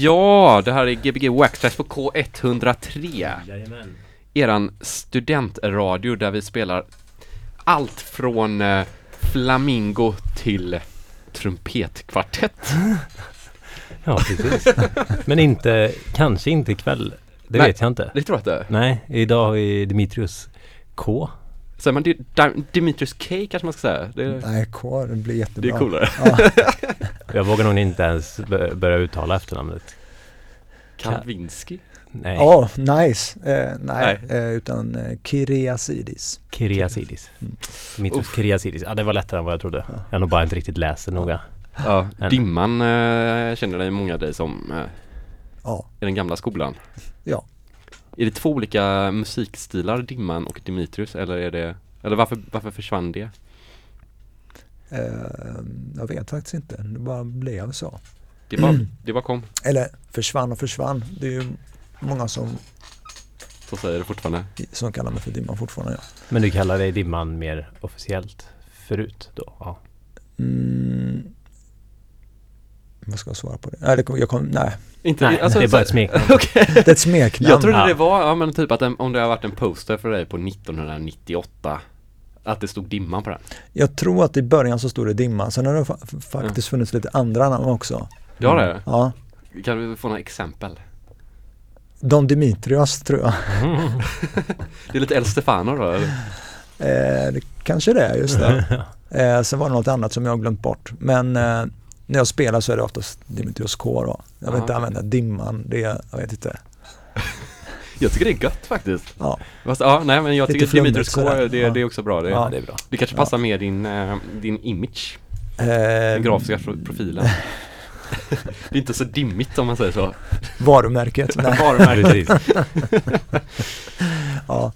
Ja, det här är Gbg Waxtrax på K103. Jajamän. Eran studentradio där vi spelar allt från eh, flamingo till trumpetkvartett. Ja, precis. Men inte, kanske inte ikväll. Det Nej. vet jag inte. Det tror jag inte. Nej, idag har vi Dimitrius K. Säger man Di- Di- Dimitrius K kanske man ska säga? Det, Nej, K, det blir det jättebra. är coolare. Ja, Jag vågar nog inte ens bö- börja uttala efternamnet. Kalvinski? Nej, oh, nice. Eh, nej, Nej. Eh, utan eh, Kyriasidis. Kyriasidis. Mm. Dimitrius Uff. Kyriasidis. Ja, det var lättare än vad jag trodde. Ja. Jag har nog bara inte riktigt läst det noga. Ja, En. Dimman eh, känner dig många av dig som eh, Ja, i den gamla skolan. Ja. Är det två olika musikstilar, Dimman och Dimitrius, eller är det, eller varför, varför försvann det? eh, jag vet faktiskt inte. Det bara blev så. Det bara, det bara kom, Eller försvann och försvann. Det är ju många som, så säger det fortfarande. som kallar mig för Dimman fortfarande. Ja. Men du kallar dig Dimman mer officiellt förut då? Ja. Mm, vad ska jag svara på det? Nej, det kom, jag kom, nej. Nej, Inte, det är bara ett smeknamn. Okej. det är ett smeknamn. Jag trodde Ja. det var, ja men typ att en, om det har varit en poster för dig på 1998 Att det stod Dimman på den Jag tror att i början så stod det Dimman. Sen har det fa- faktiskt funnits lite andra namn också. Du har det? Ja. Kan vi få några exempel? Don Dimitrios tror jag. Det är lite El Stefano då eller? Eh, det kanske det är, just det. Eh, sen var det något annat som jag har glömt bort. Men eh, när jag spelar så är det oftast Dimitrios K då. Jag vill Ja. inte använda Dimman, det jag vet inte. Jag tycker det är gött faktiskt Ja. Fast, ja, nej men jag Lite tycker Dimitrios K, det, det är också bra det, Ja. Ja, det är bra. det kanske passar med din, eh, din image Eh, Den grafiska pro- profilen Det är inte så dimmigt om man säger så varumärket. Nej. Varumärke. Precis. Ja.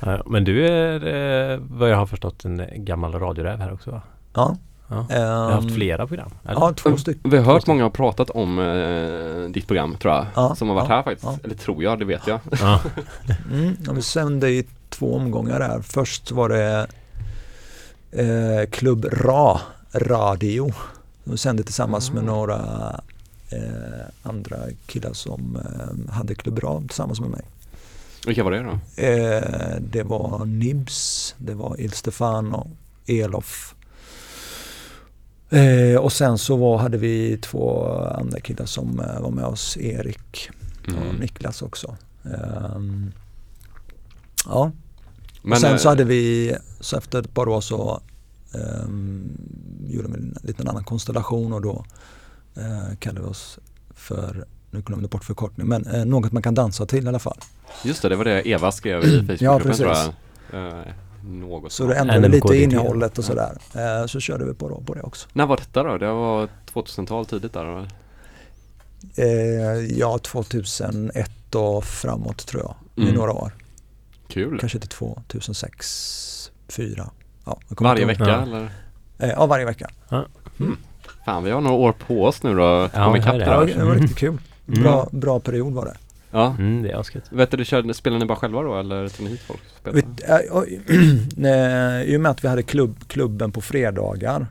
Ja, men du är, eh, vad jag har förstått, en gammal radioräv här också va? Ja. Ja. Jag har ehm, haft flera program. eller? Ja, två stycken. Vi har hört många ha pratat om eh, ditt program tror jag Ja, Som har varit ja, här faktiskt, ja. eller tror jag, det vet jag Ja. Mm, vi sände i två omgångar där. Först var det eh, Klubb RA, Radio. De sände tillsammans med Ah. några eh, andra killar som eh, hade Klubb RA tillsammans med mig. Vilka var det då? Eh, det var Nibs, det var Il Stefano, Elof. Eh, och sen så var, hade vi två andra killar som eh, var med oss, Erik och Mm. Niklas också. Ehm, ja, Men, och sen eh, så hade vi, så efter ett par år så um, gjorde vi en liten annan konstellation och då uh, kallade vi oss för, nu glömde jag bort förkortning, men eh, något man kan dansa till i alla fall. Just det, det var det Eva skrev i Facebookgruppen Ja, precis. tror jag. Eh, något Så det sånt. ändrade NMKDT. lite innehållet och sådär. Eh, så körde vi på, på det också. När var detta då? Det var 2000-tal tidigt där då? Eh, ja, 2001 och framåt tror jag, i Mm. några år. Kul! Kanske till 2006, 2004. Ja, Varje vecka Ja. eller? Eh, ja, varje vecka. Fan vi har några år på oss nu då, Ja, komma det Ja, det var riktigt kul. Mm. Bra, bra period var det. Ja, Mm, det är asket. vet du, du körde, spelar ni bara själva då eller tog ni hit folk? Vet, äh, I och med att vi hade klubb, klubben på fredagar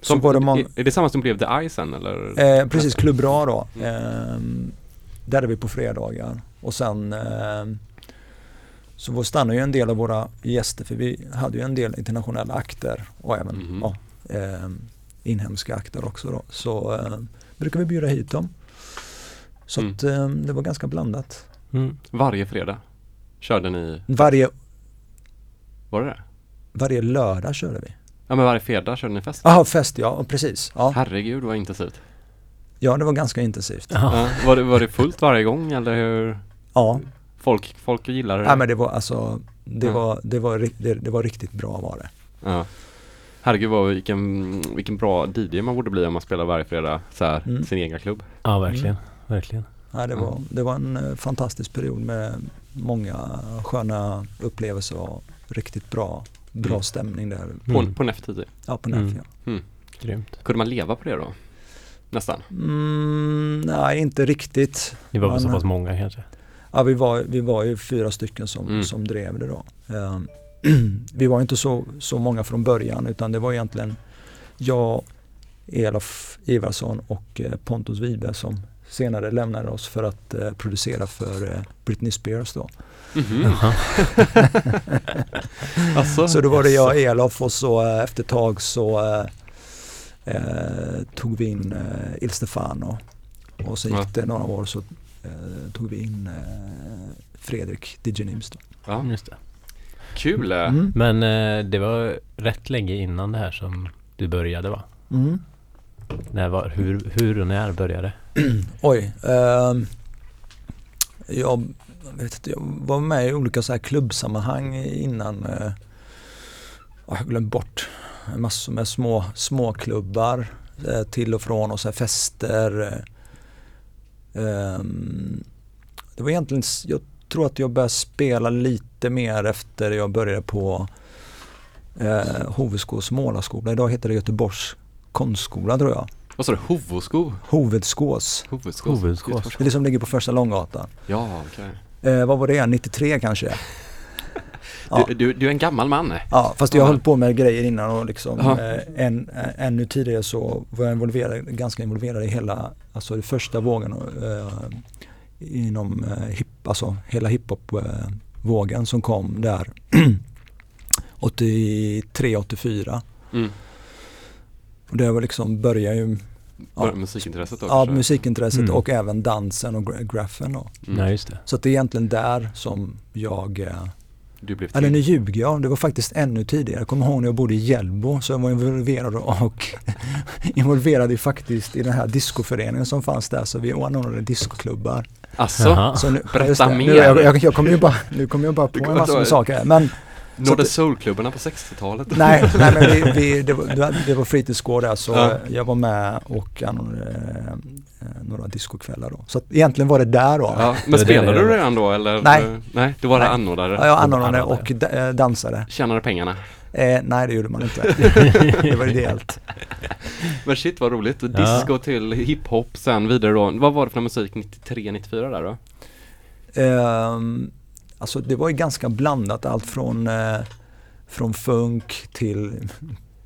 så Som, var det många, är, är det samma som blev The Eye sen eller? eh, precis Klubb Bra då, Mm. eh, där är vi på fredagar och sen eh, så var- stannar ju en del av våra gäster för vi hade ju en del internationella akter och även Mhm. ja, eh, inhemska akter också då. Så eh, brukar vi bjuda hit dem. Så Mm. att eh, det var ganska blandat. Mm. Varje fredag? Körde ni, Varje, var det det? varje lördag körde vi. Ja men varje fredag körde ni fest? Jaha, fest ja, precis. Ja. Herregud vad intensivt. ja, det var ganska intensivt. Ja. Ja, var, det, var det fullt varje gång eller hur? Ja, Folk, folk gillar det? Nej, men det var alltså, det, Ja. var, det, var, det, det var riktigt bra var det. Ja. Herregud vad, vilken, vilken bra DJ man borde bli om man spelar varje fredag så här, Mm. sin egna klubb. ja, verkligen. Verkligen. Nej, det, Ja. var, det var en eh, fantastisk period med många sköna upplevelser och riktigt bra, bra Mm. stämning där. På, Mm. på en F10. Ja, på NF Mm. ja. Grymt. Kunde man leva på det då? Nästan. Mm, nej, inte riktigt. Ni var väl så pass många kanske? Ja, vi, var, vi var ju fyra stycken som, Mm. som drev det då. Ehm, vi var inte så, så många från början utan det var egentligen jag, Elof Ivarsson och eh, Pontus Wibe som senare lämnade oss för att eh, producera för eh, Britney Spears då. Mhm. Jaha. Alltså, Så då var det jag och Elof och så eh, efter ett tag så eh, eh, tog vi in eh, Il Stefano och så gick det några år så eh, tog vi in eh, Fredrik DJ Nims då. ja, Just det. kul. Mm. Men eh, det var rätt länge innan det här som du började va? Mm. När var, hur, hur och när började det? Oj. Eh, jag, vet inte, jag var med i olika så här klubbsammanhang innan. Eh, jag har glömt bort massor med små, små klubbar eh, till och från och så här fester. eh. Ehm, det var egentligen, jag tror att jag började spela lite mer efter jag började på eh, Hoveskås målarskola. Idag heter det Göteborgs konstskola tror jag. Vad sa du? Hovosko? Hoveskås. Hoveskås? Hoveskås. Det är det som ligger på första Långgatan. Ja, okej. Eh, vad var det? 93 kanske? Ja. Du, du, du är en gammal man. eh? Ja, fast jag Ja. höll på med grejer innan och liksom Ja. eh, än, eh, ännu tidigare så var jag involverad, ganska involverad i hela, alltså i första vågen eh, inom eh, hip, alltså hela hiphop-vågen som kom där 83, 84. Mm. Och det var liksom, började ju, Ja. musikintresset då ja kanske? musikintresset Mm. och även dansen och gra- graffen då. Mm. Nej just det. Så att det är egentligen där som jag eh, Du blev Eller nu ljuger jag, det var faktiskt ännu tidigare. Jag kommer ihåg när jag bodde i Hjällbo så jag var involverad och involverad i faktiskt i den här discoföreningen som fanns där så vi anordnade discoklubbar. Alltså. Så nu, Berätta mer. Nu, jag, jag, jag kommer ju bara, nu kommer jag bara på en massa saker. Men Att- Soul-klubbarna på 60-talet. nej, nej men vi, vi, det, var, det var fritidsgård där så Ja. jag var med och anordnade eh, några discokvällar då. Så att egentligen var det där då. Ja, men spelade du redan då eller? Nej. Nej, du var Nej. anordnare. Ja, jag anordnade och eh, dansade. Tjänade pengarna. Eh, nej det gjorde man inte. det var ideellt. Men shit vad roligt. Disco till hiphop sen vidare då. Vad var det för musik 93, 94 där då? Ehm, alltså det var ju ganska blandat allt från, eh, från funk till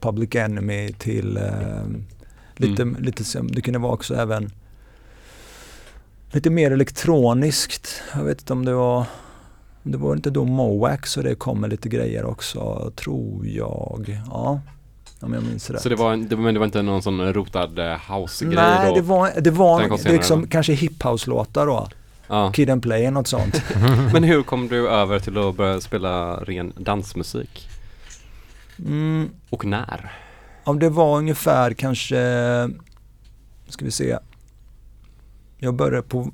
Public Enemy till ehm, lite, lite, som- det kunde vara också även lite mer elektroniskt. Jag vet inte om det var det var inte då Mowax och det kom med lite grejer också, tror jag. Ja, om jag minns rätt. Så det var, en, det, men det var inte någon sån rotad eh, house-grej Nej, då? det var, det var det senare liksom kanske hiphouse-låtar då. Ja. Kid and Play, något sånt. Men hur kom du över till att börja spela ren dansmusik? Mm, Och när? Om det var ungefär kanske, ska vi se, jag började på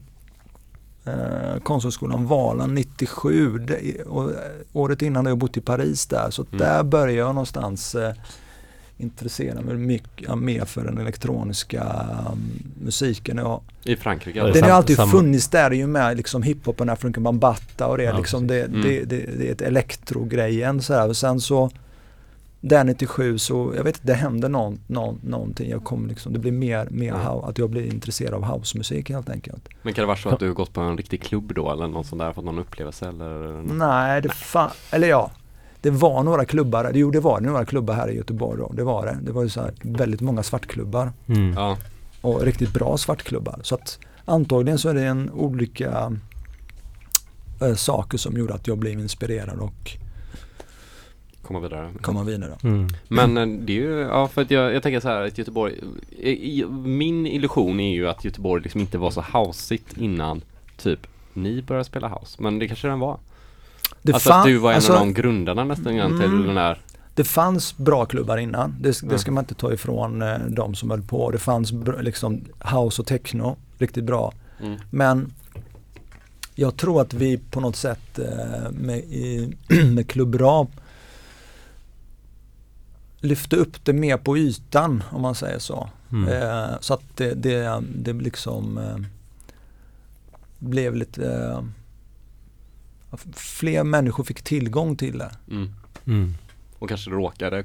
eh, Konsthögskolan Valand 97 det, och eh, året innan hade jag bott i Paris där så Mm. där började jag någonstans eh, intressera mig mycket ja, mer för den elektroniska um, musiken. Jag, I Frankrike? Är den har alltid samma- funnits där i och med liksom hiphopen, African Bambata och det, Ja, liksom, det, precis. det, det, det är ett elektrogrejen så här. Och sen så där 97 så, jag vet inte, det hände någon, någon, någonting. Jag kom liksom, det blir mer, mer Ja. hou- att jag blir intresserad av housemusik helt enkelt. Men kan det vara så att du har gått på en riktig klubb då eller någon sån där, fått någon upplevelse eller? Nej, det fa- eller ja, det var några klubbar, jo det var det, några klubbar här i Göteborg då, det var det. Det var ju så här väldigt många svartklubbar Mm. Ja, och riktigt bra svartklubbar. Så att antagligen så är det en olika eh, saker som gjorde att jag blev inspirerad och komma vidare. komma vidare. Mm. Men eh, det är ju, ja för att jag, jag tänker så här att Göteborg, i, i, min illusion är ju att Göteborg liksom inte var så houseigt innan typ ni började spela house. Men det kanske den var. Det, alltså fan- att du var en alltså, av de grundarna nästan grann till Mm. den här. det fanns bra klubbar innan, det, det ska man inte ta ifrån eh, de som höll på. Det fanns liksom house och techno, riktigt bra. Mm. Men jag tror att vi på något sätt eh, med, i, med Club Rap lyfte upp det mer på ytan om man säger så. Mm. Eh, så att det, det, det liksom blev lite Fler människor fick tillgång till det. Mm. Mm. Och kanske råkade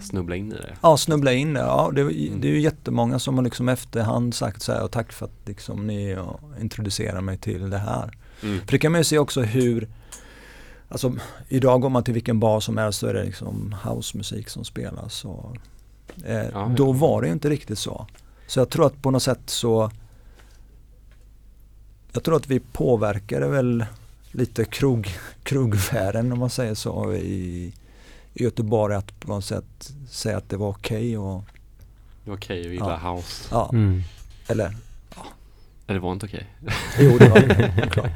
snubbla in i det. Ja, snubbla in det. Ja, det, Mm. det är ju jättemånga som har liksom efterhand sagt så här, och tack för att liksom ni introducerar mig till det här. Mm. För det kan man ju se också hur, alltså idag går man till vilken bar som helst så är det liksom housemusik som spelas och Eh, Ja. Då var det ju inte riktigt så. Så jag tror att på något sätt så Jag tror att vi påverkade väl lite krog, krogfären om man säger så i, i Göteborg att på något sätt säga att det var okej och Det var okej att gilla house. ja, Mm. eller Eller det var inte okej. Jo, det var det. klart.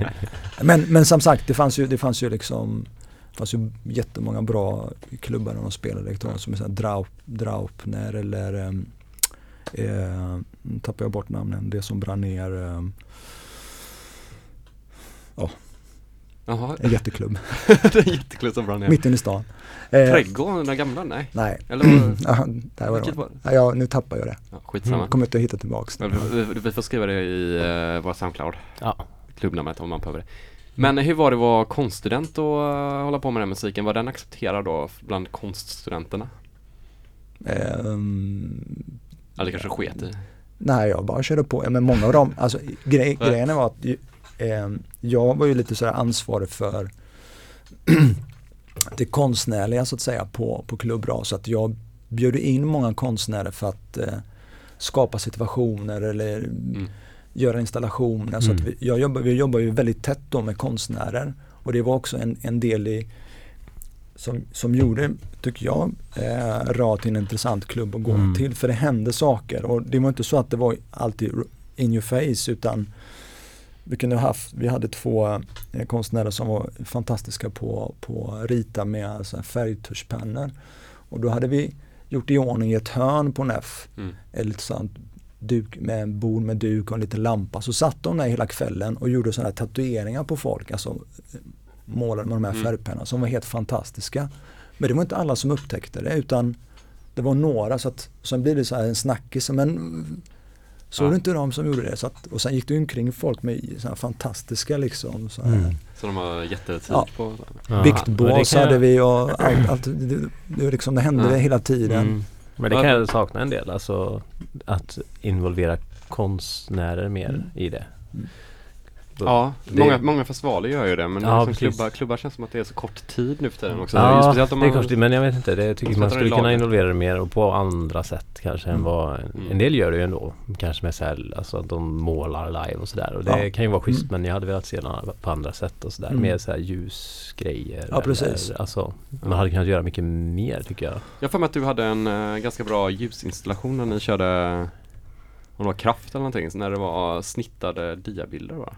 Men, men som sagt, det fanns ju, det fanns ju liksom det fanns ju jättemånga bra klubbar när de spelade elektroniskt som Draup, Draupner eller um, eh, nu tappar jag bort namnen, det som brann ner um, Jaha, en jätteklubb det är jättekul som brann ner. mitt inne i stan. Eh, Trädgården, den gamla? Nej. nej, Eller var ja, där var det. var? Ja, ja, nu tappar jag det. Ja, skitsamma. Jag kommer inte att hitta tillbaks vi, vi, vi får skriva det i uh, våra Soundcloud. Ja. Klubbnamnet om man behöver det. Men hur var det att vara konststudent och uh, hålla på med den musiken? Var den accepterad då bland konststudenterna? Ehm, Eller kanske sket i? Nej, jag bara körde på. Ja, Men många av dem, alltså grej, grejen var att eh, jag var ju lite sådär ansvarig för det konstnärliga så att säga på, på Klubbra. Så att jag bjöd in många konstnärer för att eh, skapa situationer eller Mm. göra installationer. Så att Mm. vi, jag jobbar, vi jobbar ju väldigt tätt då med konstnärer. Och det var också en, en del i som, som gjorde, tycker jag, eh, Rad till en intressant klubb att gå Mm. till. För det hände saker och det var inte så att det var alltid in your face utan vi kunde ha haft, vi hade två eh, konstnärer som var fantastiska på, på att rita med färgtuschpennor. Och då hade vi gjort i ordning ett hörn på NEF, Mm. ett litet sånt duk med en bord med duk och en liten lampa. Så satt de där hela kvällen och gjorde sådana här tatueringar på folk, alltså eh, målade med de här Mm. färgpennorna som var helt fantastiska. Men det var inte alla som upptäckte det utan det var några så att sen blir det så här en snackis. Men såg Ja. du inte de som gjorde det? Så att, och sen gick det omkring folk med så här fantastiska liksom så här, Mm. Så de har jättetid Ja. på? Ja, jag- hade vi och allt, allt det, det, liksom, det hände Ja. hela tiden. Mm. Men det kan jag sakna en del, alltså att involvera konstnärer mer Mm. i det. Mm. Ja, Det- många, många festivaler gör ju det men Ja, liksom klubbar, klubbar känns som att det är så kort tid nu för tiden också. Ja, Speciellt om det är man, konstigt men jag vet inte. Det tycker de man i skulle kunna involvera det mer och på andra sätt kanske än Mm. vad Mm. en del gör det ju ändå. Kanske med så här, alltså att de målar live och sådär. Och det Ja. kan ju vara schysst Mm. men jag hade velat se något på andra sätt och sådär. Mm. Mer så här ljusgrejer. Ja, precis. Eller, alltså, man hade kunnat göra mycket mer tycker jag. Jag för mig att du hade en eh, ganska bra ljusinstallation när ni körde om det var kraft eller någonting, så när det var snittade diabilder va?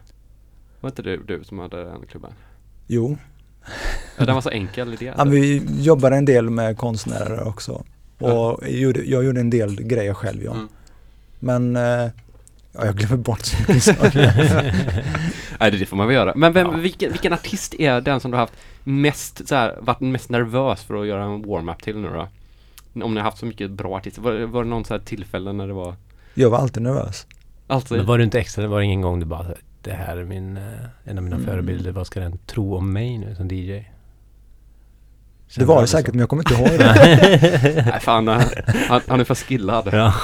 Var inte det du som hade den klubben? Jo, Ja, den var så enkel idé. ja, vi jobbade en del med konstnärer också. Och Ja. jag, gjorde, jag gjorde en del grejer själv ja. Mm. Men eh, ja, jag glömmer bort så mycket saker. Nej det får man väl göra. Men vem, Ja. vilken, vilken artist är den som du har haft mest, så här, varit mest nervös för att göra en warm-up till nu då? Om ni har haft så mycket bra artister, var, var det någon så här tillfälle när det var Jag var alltid nervös. Alltid? Men var du inte extra, var det ingen gång du bara Det här är min, eh, en av mina Mm. förebilder. Vad ska den tro om mig nu som DJ? Det Kände var det så? säkert men jag kommer inte ihåg det. Nej fan, han, han är för skillad. Ja,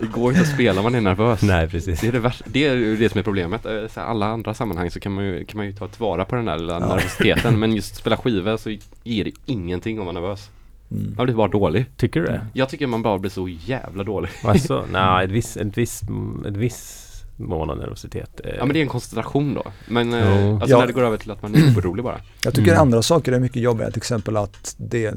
Det går inte att spela om man är nervös. nej precis. Det är det, värsta, det är det som är problemet. Eh, Så här, alla andra sammanhang så kan man ju, kan man ju ta tillvara på den där lilla Ja. nervositeten. Men just spela skivor så ger det ingenting om man är nervös. Mm. Man blir bara dålig. Tycker du det? Jag tycker man bara blir så jävla dålig. Alltså, nej, ett visst, ett visst, ett visst mån av nervositet. eh, Ja men det är en koncentration då. Men Jo. alltså Ja. när det går över till att man är orolig bara. Jag tycker Mm. andra saker är mycket jobbigare, till exempel att det,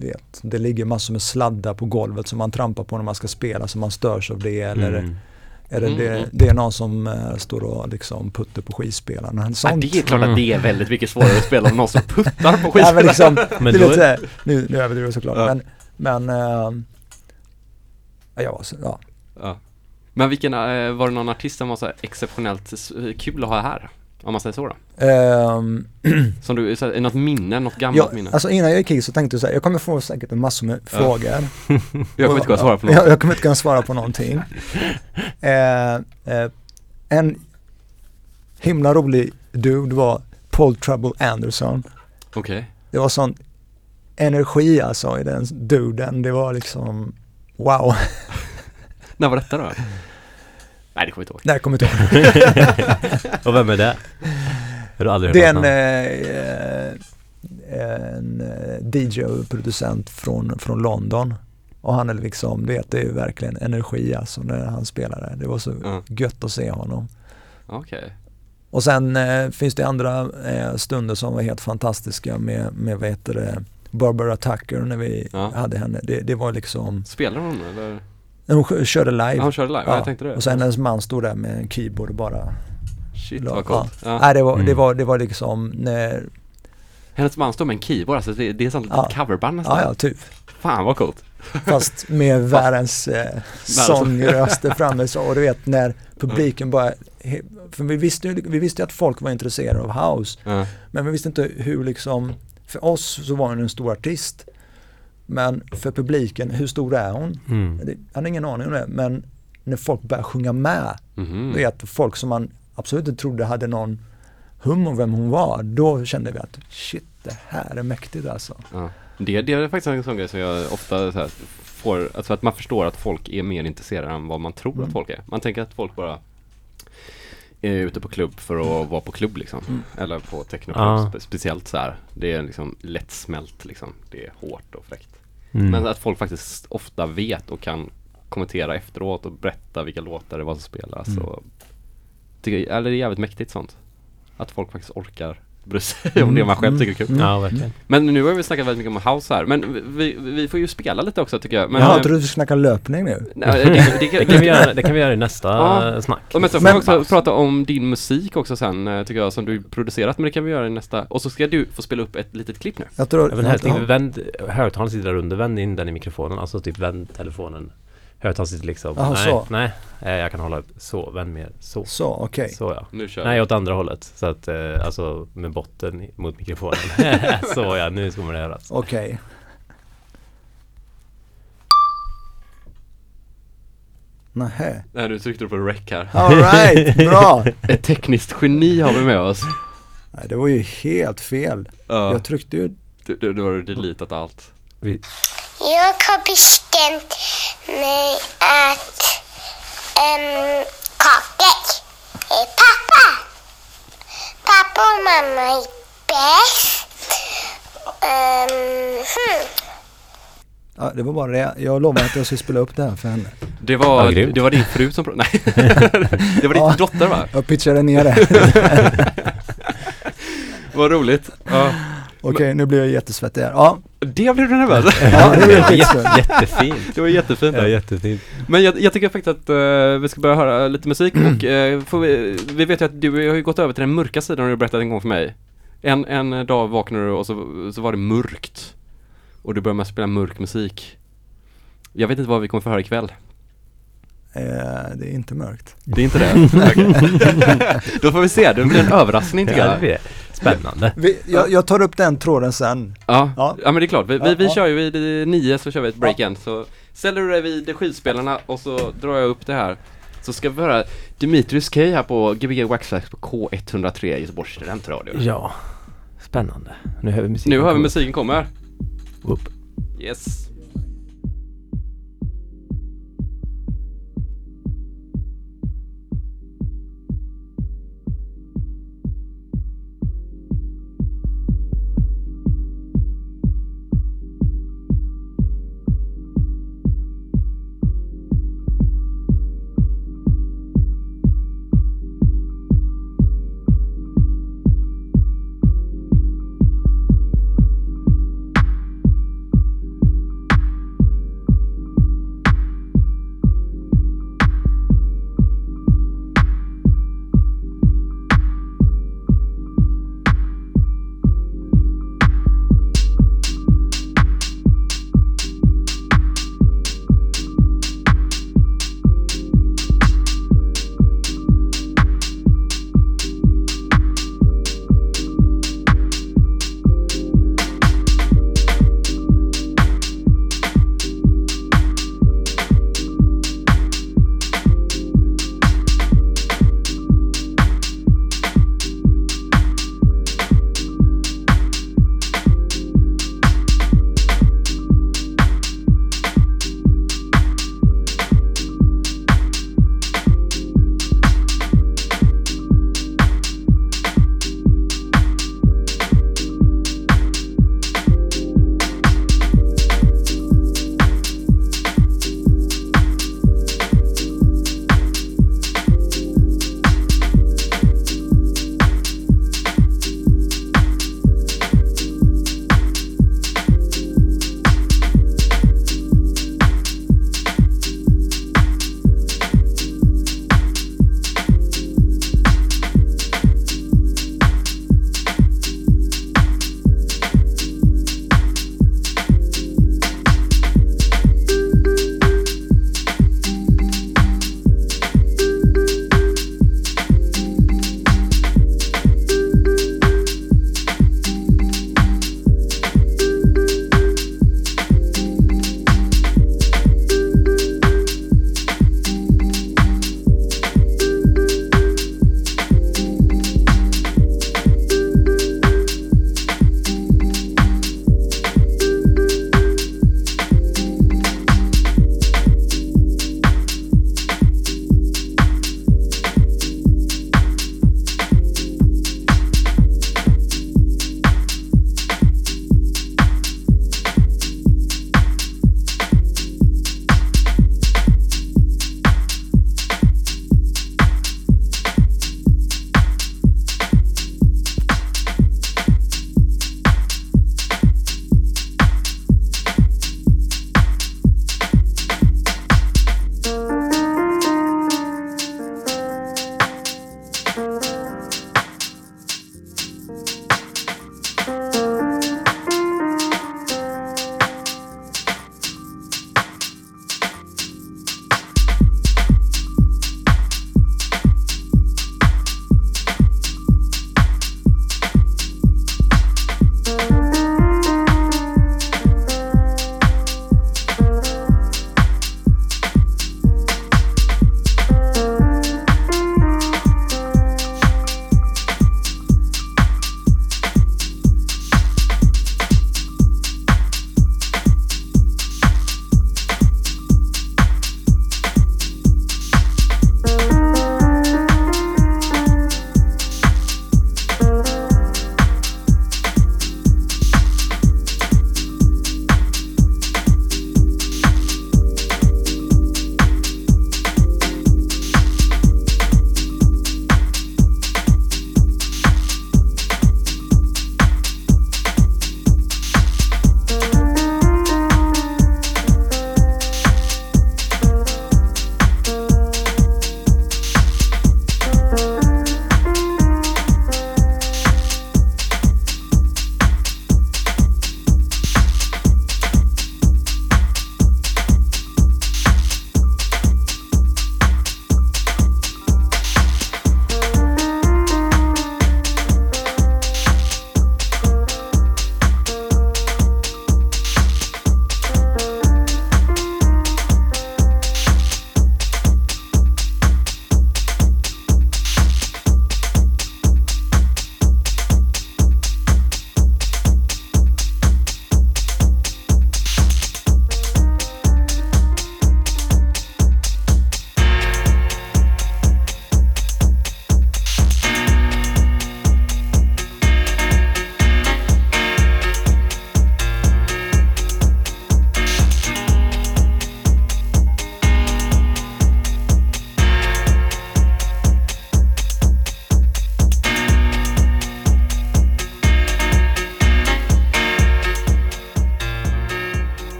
det, det ligger massor med sladdar på golvet som man trampar på när man ska spela så man störs av det eller mm. Eller Mm, det, mm. det är någon som eh, står och liksom puttar på skivspelaren. Ja, Sånt. det är klart att det är väldigt mycket svårare att spela om någon som puttar på Ja, skivspelaren. men liksom, Men det är lite är- nu, nu överdriver jag såklart. Ja. Men, men ehm, ja, så, ja. Ja. Men vilken, eh, var det någon artist som var så exceptionellt kul att ha här? Om man säger så då? Ehm, Som du, så här, något minne, något gammalt jag, minne? alltså innan jag gick hit så tänkte jag så här, jag kommer få säkert en massor med frågor. jag kommer inte kunna svara på något. Jag, jag kommer inte kunna svara på någonting. Eh, eh, en himla rolig dude var Paul Trouble Anderson. Okej. Det var sån energi alltså i den duden. Det var liksom wow. När var detta då? Nej det kommer jag inte ihåg. Nej, kommer inte ihåg. Och vem är det? Har du aldrig hört Det är en, eh, eh, en eh, DJ och producent från, från London. Och han är liksom, du vet det är ju verkligen energi alltså när han spelade. Det var så Ja. gött att se honom. Okej. Och sen eh, finns det andra eh, stunder som var helt fantastiska med, med vad heter det, Barbara Tucker när vi Ja. hade henne. Det, det var liksom, Spelar hon eller? Hon kö- körde live. Ja, hon körde live? Ja, jag tänkte det. Och sen hennes man stod där med en keyboard och bara Shit la- vad coolt. Ja. Nej, det, var, det, Mm. var, det var liksom när, Hennes man står med en keyboard, alltså det, det är sånt Ja. coverband nästan. ja ja typ. Fan vad coolt. Fast med världens eh, sångröster framme så, och du vet när publiken bara, he- för vi visste ju vi visste ju att folk var intresserade av house, Ja. men vi visste inte hur liksom, för oss så var hon en stor artist, men för publiken, hur stor är hon? Mm. Det- Jag hade ingen aning om det, men när folk började sjunga med, du vet folk som man absolut inte trodde hade någon hum om vem hon var, då kände vi att shit, det här är mäktigt alltså. Ja. Det, det är faktiskt en sån grej som jag ofta så här, får, alltså att man förstår att folk är mer intresserade än vad man tror Mm. att folk är. Man tänker att folk bara är ute på klubb för att vara på klubb liksom. Mm. Eller på technoklubb Ja. spe, speciellt så här. Det är liksom lättsmält liksom. Det är hårt och fräckt. Mm. Men att folk faktiskt ofta vet och kan kommentera efteråt och berätta vilka låtar det var som spelas. Mm. Och, tycker, eller det är jävligt mäktigt sånt. Att folk faktiskt orkar bry sig om det man själv tycker är kul. Mm. Ja, verkligen. Men nu har vi snackat väldigt mycket om house här, men vi, vi får ju spela lite också tycker jag. Men, Jaha, eh, jag trodde du skulle snacka löpning nu. nej, det, det, Det kan vi göra, det kan vi göra i nästa Ja. snack. Och men så får vi också prata om din musik också sen, eh, tycker jag, som du producerat, men det kan vi göra i nästa. Och så ska du få spela upp ett litet klipp nu. Jag tror, Jag vill helst inte vänd, högtalaren sitter där under, vänd in den i mikrofonen, alltså typ vänd telefonen. Högtalaren sitter liksom, Jaha, nej, så. nej, eh, jag kan hålla så, vänd mer, så. Så, okej. Så ja. Nu kör Nej, åt andra hållet. Så att, eh, alltså med botten mot mikrofonen. så ja, nu kommer det höras. Okej. Nähä. Nej, nu tryckte du på rec här. Alright, bra! Ett tekniskt geni har vi med oss. Nej, det var ju helt fel. Ja, Jag tryckte ju... du, du, du har deletat allt. Vi, Jag har bestämt mig att um, kakor är pappa. Pappa och mamma är bäst. Um, hmm. Ja, det var bara det. Jag lovade att jag skulle spela upp det här för henne. Det var, Ja, det var din fru som pro- Nej, det var din Ja. dotter va? Jag pitchade ner det. Vad roligt. Ja. Okej, nu blir jag jättesvettig här. Ja, Det blev du nervös ja det Jätte, jättefint. Det var jättefint. Ja, jättefint. Men jag, jag tycker faktiskt att eh, vi ska börja höra lite musik och eh, får vi, vi vet ju att du har ju gått över till den mörka sidan har du berättat en gång för mig. En, en dag vaknade du och så, så var det mörkt. Och du började med att spela mörk musik. Jag vet inte vad vi kommer få höra ikväll. Eh, det är inte mörkt. Det är inte det? Då får vi se, det blir en överraskning tycker Ja, jag. Spännande. Vi, jag, jag tar upp den tråden sen. Ja, Ja. ja men det är klart. Vi, vi, vi ja. kör ju vid nio så kör vi ett break-in. Så ställer du dig vid skivspelarna och så drar jag upp det här. Så ska vi höra Dimitrius K här på Gbg Waxfax på K103 Göteborgs studentradio. Ja, spännande. Nu hör vi musiken. Nu hör vi musiken kommer. Upp. Yes.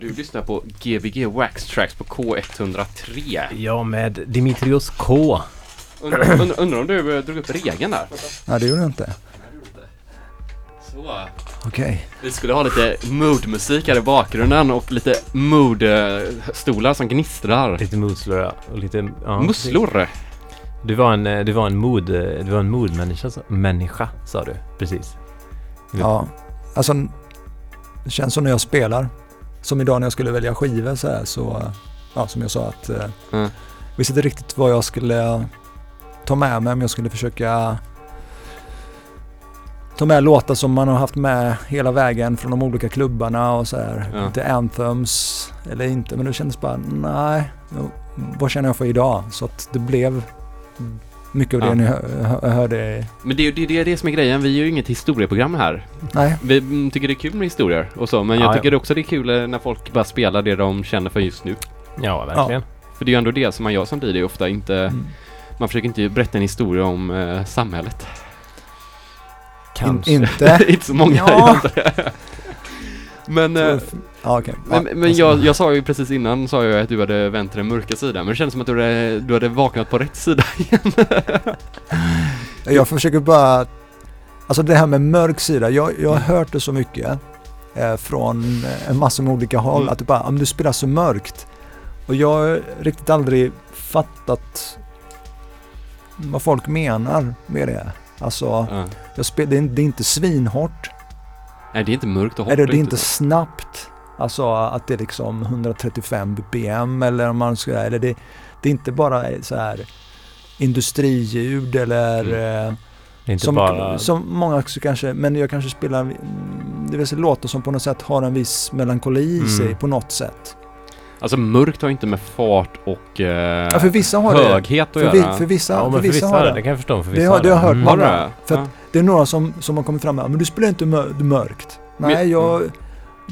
Du lyssnar på Gbg Wax Tracks på K103. Ja, med Dimitrios K. Undrar undra, undra om du eh, drog upp regeln där? Nej, det gjorde jag inte. Så. Okej. Vi skulle ha lite moodmusik här i bakgrunden och lite moodstolar som gnistrar. Lite musslor ja. och lite... Ja, Musslor? Du var en, eh, du var en mood, eh, du var en moodmänniska, sa- människa sa du. Precis. Ja, alltså det känns som när jag spelar. Som idag när jag skulle välja skivor så här så, ja som jag sa att eh, Mm. visste inte riktigt vad jag skulle ta med mig om jag skulle försöka ta med låtar som man har haft med hela vägen från de olika klubbarna och så här. Ja. Lite anthems eller inte. Men det kändes bara, nej, vad känner jag för idag? Så att det blev mycket av det Ja. ni hö- hö- hörde. Men det är ju det, det, det som är grejen, vi är ju inget historieprogram här. Nej, Vi mm, tycker det är kul med historier och så, men jag Ja, ja. tycker också det är kul eh, när folk bara spelar det de känner för just nu. Ja, verkligen. För det är ju ändå det som man gör som DJ ofta, inte... Mm. Man försöker inte berätta en historia om eh, samhället. in, Kanske. inte. inte så många Ja. gör inte det. Men, eh, Ja, okej. Ja, men, men jag, jag sa ju precis innan sa jag att du hade vänt till den mörka sidan, men det kändes som att du hade, du hade vaknat på rätt sida igen. Jag försöker bara... Alltså det här med mörk sida, jag, jag har hört det så mycket eh, från en massa med olika håll Mm. att du bara, om du spelar så mörkt. Och jag har riktigt aldrig fattat vad folk menar med det. Alltså, Ja. jag spel, det, är, det är inte svinhårt. Nej, det är inte mörkt och hårt. Eller det är inte så. snabbt. Alltså att det är liksom 135 bpm eller om man ska, eller det, det är inte bara så här industriljud eller eh, Det är inte som, bara... som många kanske, men jag kanske spelar, mm, det vill säga låtar som på något sätt har en viss melankoli i Mm. sig på något sätt. Alltså mörkt har inte med fart och eh, Ja, för vissa har det. höghet att För, göra. vi, för vissa, ja, för vissa har det. det kan jag förstå. För Det vissa har- det har jag hört Mm. Många. det? För Ja. att det är några som, som har kommit fram med, men du spelar inte mör, mörkt. Nej, Men- jag,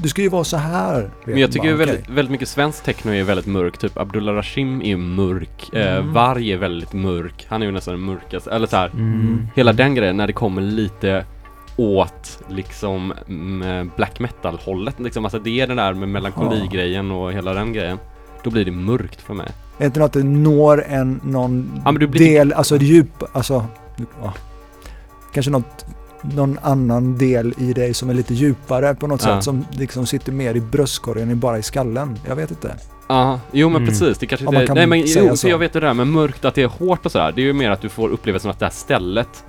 du ska ju vara så här. Men jag tycker Bara, ju väldigt, okej. väldigt mycket svensk techno är väldigt mörk, typ Abdullah Rashim är ju mörk, eh, Mm. Varg är väldigt mörk, han är ju nästan den mörkaste, eller så här. Mm. hela den grejen när det kommer lite åt liksom black metal hållet liksom, alltså det är den där med melankoli-grejen och hela den grejen. Då blir det mörkt för mig. Är det inte att det når en, någon Ja, blir- del, alltså djup, alltså, ja. kanske något, någon annan del i dig som är lite djupare på något Ja. sätt som liksom sitter mer i bröstkorgen än bara i skallen. Jag vet inte. Ja, jo men Mm. precis, det kanske Ja, inte... kan Nej men jo, så. jag vet det där med mörkt, att det är hårt och sådär, det är ju mer att du får upplevelsen att det här stället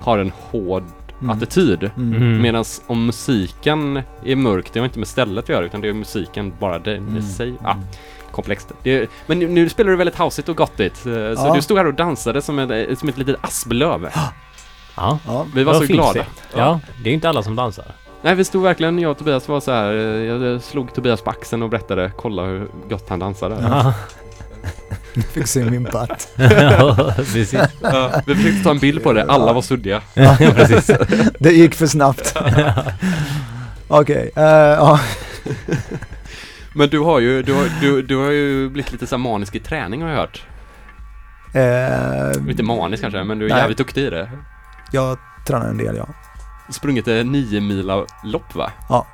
har en hård Mm. attityd. Mm. Mm. Medan om musiken är mörk, det har inte med stället att göra utan det är musiken bara Mm. i sig. Ja, komplext. Det är, men nu, nu spelar du väldigt houseigt och gottigt. eh, Så Ja. du stod här och dansade som, ett som ett litet asplöv. Ja. Ja. Vi var Det så glada. se. Ja, det är ju inte alla som dansar. Nej, vi stod verkligen, jag och Tobias var så här. eh, jag slog Tobias på axeln och berättade, kolla hur gott han dansade. Ja, Fick se min patt. Ja, precis. Ja, vi försökte ta en bild på det, alla var suddiga. Ja, precis. Det gick för snabbt. Okej, eh, ja. Men du har ju, du har, du, du har ju blivit lite så manisk i träning har jag hört. Eh, Inte manisk kanske, men du är Nej. jävligt duktig i det. Jag tränar en del ja. Sprungit nio mila lopp va? Ja.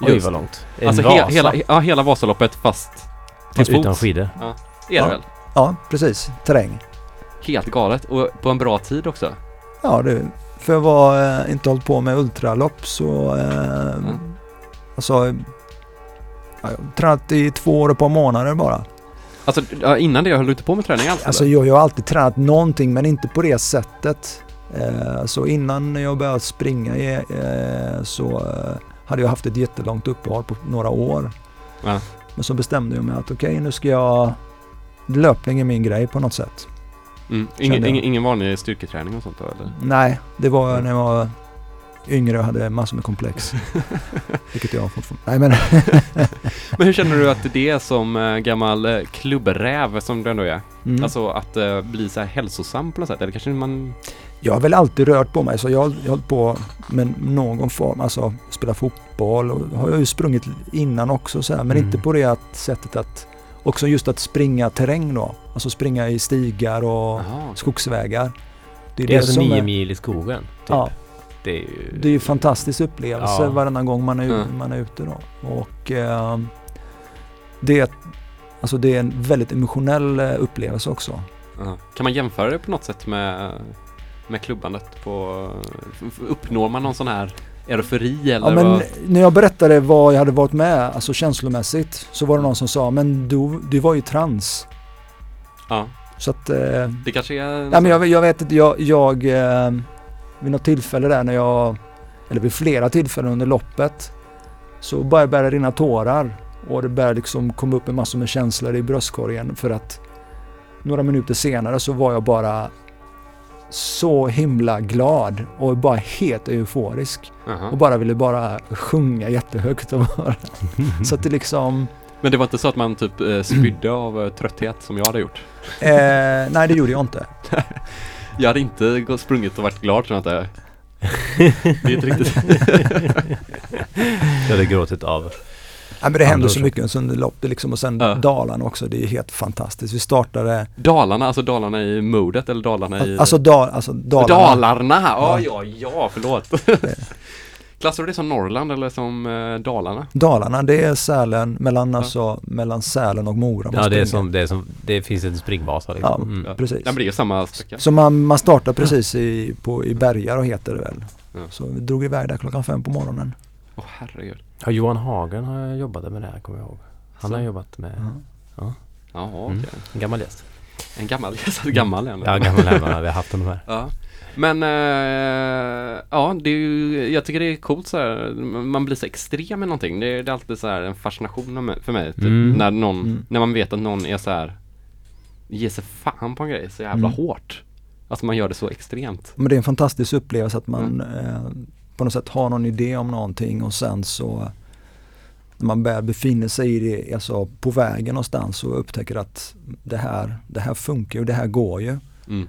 Oj, Just. vad långt. En Alltså he, hela, ja, hela Vasaloppet fast till Utan fots. skidor. Är det Ja. väl? Ja, precis. Terräng. Helt galet och på en bra tid också. Ja, det, för jag var eh, inte hållit på med ultralopp så... Eh, Mm. Alltså... Ja, jag har tränat i två år och ett par månader bara. Alltså ja, innan det höll du inte på med träning alls Alltså eller? jag, jag har alltid tränat någonting men inte på det sättet. Eh, så innan jag började springa eh, så eh, hade jag haft ett jättelångt uppehåll på några år. Ja. Men så bestämde jag mig att okej nu ska jag... Löpning är min grej på något sätt. Mm. Ingen, ingen, ingen vanlig styrketräning och sånt då eller? Nej, det var Mm. när jag var yngre och hade massor med komplex. Vilket jag fortfarande. Nej men... Men hur känner du att det är som gammal klubbräv som du ändå är? Mm. Alltså att bli så här hälsosam på något sätt? Eller kanske man... Jag har väl alltid rört på mig så jag har hållit på med någon form, alltså spela fotboll och har jag ju sprungit innan också så här, men Mm. inte på det att, sättet att också just att springa terräng då. Alltså springa i stigar och Jaha. skogsvägar. Det är alltså som nio är- mil i skogen. Typ. Ja, Det det är ju... Det är ju en fantastisk upplevelse Ja. varannan gång man är, Mm. man är ute då. Och eh, det, är- alltså det är en väldigt emotionell eh, upplevelse också. Ja. Kan man jämföra det på något sätt med, med klubbandet på... Uppnår man någon sån här eufori eller Ja, men vad? när jag berättade vad jag hade varit med, alltså känslomässigt, så var det någon som sa men du, du var ju trans. Ja, Så att, eh, det kanske är... ja, men jag, jag vet inte, jag, jag eh, vid något tillfälle där när jag, eller vid flera tillfällen under loppet, så började det rinna tårar och det började liksom komma upp en massa med känslor i bröstkorgen för att några minuter senare så var jag bara så himla glad och bara helt euforisk Jaha. och bara ville bara sjunga jättehögt. Och bara. Så att det liksom, Men det var inte så att man typ eh, spydde av eh, trötthet som jag hade gjort? eh, nej det gjorde jag inte. Jag hade inte sprungit och varit glad tror jag inte. Det är inte riktigt... Jag hade gråtit av. Nej, men det hände Andra så mycket under loppet liksom och sen Ja. Dalarna också, det är helt fantastiskt. Vi startade, Dalarna, alltså Dalarna i modet eller Dalarna i... alltså, da, alltså Dalarna. Dalarna! Ja, Ja. ja, ja, förlåt. Klassar du det som Norrland eller som eh, Dalarna? Dalarna, det är Sälen, mellan, alltså, mellan Sälen och Mora. Ja, det är som, det är som, det finns en springbasa Ja, liksom. Mm. Ja. precis. Ja, men det är ju samma sträcka. Så man, man startar precis i, på, i Bergar och heter det väl. Ja. Så vi drog iväg där klockan fem på morgonen. Åh herregud. Ja, Johan Hagen har jobbat med det här, kommer jag ihåg. Han Så. har jobbat med Ja. Jaha, okej. mm, en gammal gäst. En gammal, sa gammal igen. Ja, gammal hemma. Vi har haft honom här. Ja. Men, eh, ja, det är ju, jag tycker det är coolt så här. man blir så extrem med någonting. Det är, det är alltid så här en fascination för mig. Typ, Mm. när någon, Mm. när man vet att någon är så här, ger sig fan på en grej så jävla Mm. hårt. Alltså man gör det så extremt. Men det är en fantastisk upplevelse att man Mm. eh, på något sätt har någon idé om någonting och sen så när man väl befinner sig i det, alltså på vägen någonstans och upptäcker att det här, det här funkar och det här går ju. Mm.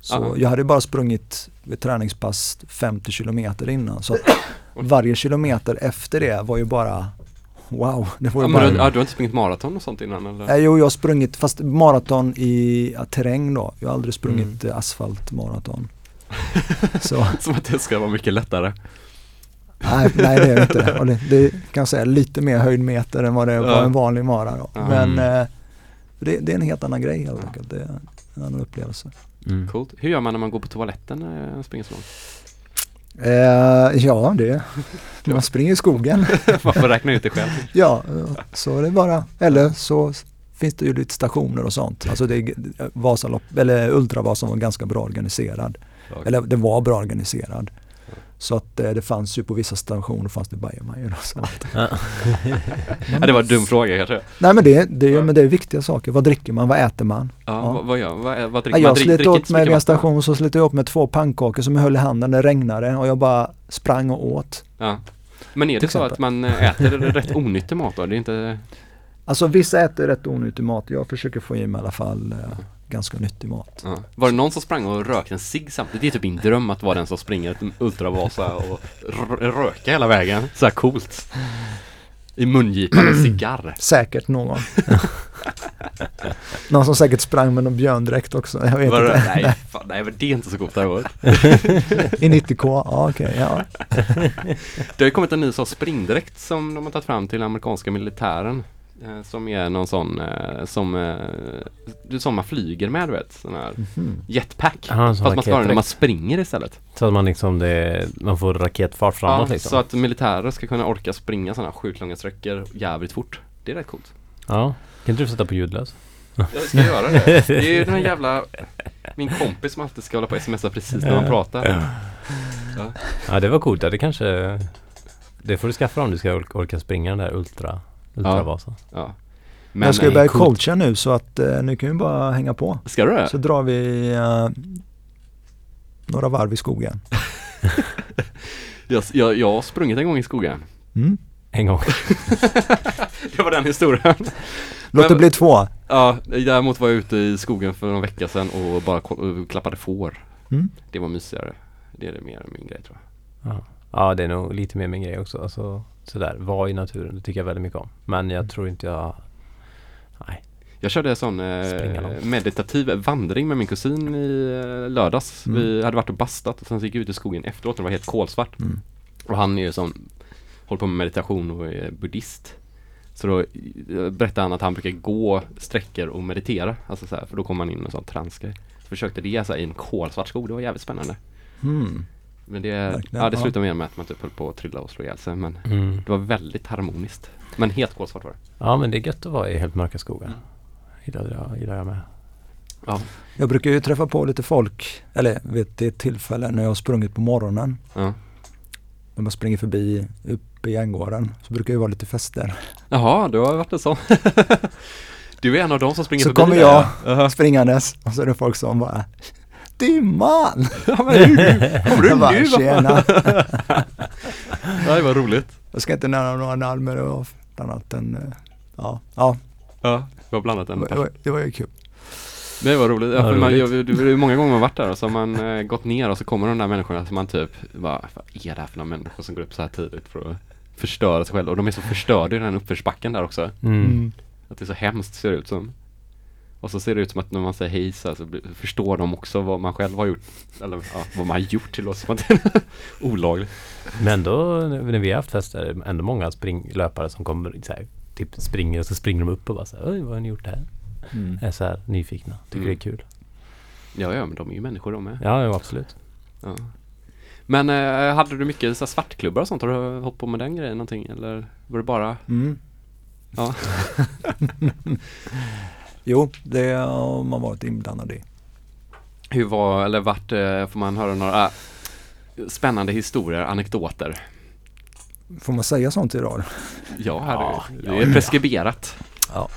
Så Ja. jag hade bara sprungit ett träningspass 50 kilometer innan så varje kilometer efter det var ju bara wow. Det var Ja, ju men bara, du, ja, du har inte sprungit maraton och sånt innan eller? Nej, jo, jag har sprungit, fast maraton i ja, terräng då. Jag har aldrig sprungit mm. asfaltmaraton. Så, Som att det ska vara mycket lättare. nej, nej det är det inte. Och det, det kan jag säga lite mer höjdmeter än vad det var Ja. en vanlig mara då. Men Mm. eh, det, det är en helt annan grej helt enkelt. Det är en annan upplevelse. Mm. Coolt. Hur gör man när man går på toaletten när man springer så långt? Eh, ja, det, man springer i skogen. Man får räkna ut det själv. Ja, så det är bara, eller så finns det ju lite stationer och sånt. Alltså det är Vasalopp, eller Ultravasan var ganska bra organiserad. Eller det var bra organiserad. Så att eh, det fanns ju på vissa stationer fanns det bajamajor och sånt. Ja. Ja, det var en dum fråga kanske. Nej men det, det, men det är viktiga saker. Vad dricker man? Vad äter man? Ja, Ja. Vad, vad gör vad, vad Ja, dricker man? jag slet åt mig vid en station så slet jag upp med två pannkakor som jag höll i handen. Det regnade och jag bara sprang och åt. Ja. Men är det så att man eh, äter rätt onyttig mat då? Det är inte... Alltså vissa äter rätt onyttig mat. Jag försöker få i mig i alla fall eh, ganska nyttig mat. Ja. Var det någon som sprang och rökte en cigg samtidigt? Det är typ min dröm att vara den som springer Ultravasa och röka hela vägen. Så här coolt. I mungipan en cigarr. Säkert någon. någon som säkert sprang med någon björndräkt också. Jag vet Var det, inte. nej, fan, nej, men det är inte så coolt däremot. I 90K, ja okej. ja. Det har ju kommit en ny sån springdräkt som de har tagit fram till amerikanska militären. Eh, som är någon sån eh, som, eh, du som man flyger med du vet. Sån här Mhm. jetpack. Sån Fast man ska ha den när man springer istället. Så att man liksom det, man får raketfart framåt Ja, liksom. Så att militärer ska kunna orka springa sådana sjukt långa sträckor jävligt fort. Det är rätt coolt. Ja. Kan inte du sätta på ljudlös? Jag ska göra det. Det är ju den här jävla Min kompis som alltid ska hålla på och smsa precis när man pratar. Ja. Ja det var coolt. Det kanske Det får du skaffa om du ska orka, orka springa den där Ultra Ultravasan. Ja. Men jag ska ju nej, börja coolt. coacha nu så att eh, nu kan vi bara hänga på. Ska du det? Så drar vi eh, några varv i skogen. Jag, jag, jag har sprungit en gång i skogen. Mm. En gång. Det var den historien. Låt det bli två. Ja, däremot var jag ute i skogen för någon vecka sedan och bara klappade får. Mm. Det var mysigare. Det är det mer min grej tror jag. Ja. ja det är nog lite mer min grej också. Alltså, sådär, vara i naturen. Det tycker jag väldigt mycket om. Men jag tror inte jag Nej. Jag körde en sån eh, meditativ vandring med min kusin i eh, lördags. Mm. Vi hade varit och bastat och sen så gick vi ut i skogen efteråt och det var helt kolsvart. Mm. Och han är ju sån, håller på med meditation och är buddhist. Så då eh, berättade han att han brukar gå sträckor och meditera. Alltså så här, för då kommer man in i en sån transgrej. Försökte det så här, i en kolsvart skog, det var jävligt spännande. Mm. Men det, Verkligen, ja, det slutade med att man typ höll på att trilla och slå ihjäl sig. Men Mm. det var väldigt harmoniskt. Men helt kolsvart var det. Ja men det är gött att vara i helt mörka skogar. Gillar jag, gillar jag med. Ja. Jag brukar ju träffa på lite folk, eller vid ett tillfälle när jag har sprungit på morgonen. ja. När man springer förbi uppe i gärdsgården så brukar det vara lite fester. Jaha, du har varit en sån. du är en av dem som springer Så förbi kommer där, jag ja. springandes och så är det folk som bara Dimman! Ja, men hur? Kommer du bara, nu? tjena! Det var roligt. Jag ska inte nämna några namn men det var annat än, eh, ja, ja Ja, det var blandat det en det var, det var ju kul. Det var roligt. Ja, för man, roligt. jag, det är många gånger man varit där och så har man eh, gått ner och så kommer de där människorna som man typ, bara, vad är det här för några människor som går upp så här tidigt för att förstöra sig själva? Och de är så förstörda i den uppförsbacken där också. Mm. Att det är så hemskt ser det ut som. Och så ser det ut som att när man säger hej så, så förstår de också vad man själv har gjort. Eller ja, vad man har gjort till oss. Olagligt. Men ändå när vi har haft fester, ändå många spring, löpare som kommer så här, typ springer och så springer de upp och bara så här, Oj, vad har ni gjort här? Mm. Är så här nyfikna, tycker Mm. det är kul. Ja, ja, men de är ju människor de med. Ja, ja absolut. Ja. Men eh, hade du mycket så svartklubbar och sånt? Har du hållit på med den grejen någonting? Eller var det bara Mm. Ja. Jo, det har man varit inblandad i. Hur var, eller vart, eh, får man höra några spännande historier, anekdoter? Får man säga sånt idag? Ja, herregud. Ja, det är ja. Ja, preskriberat.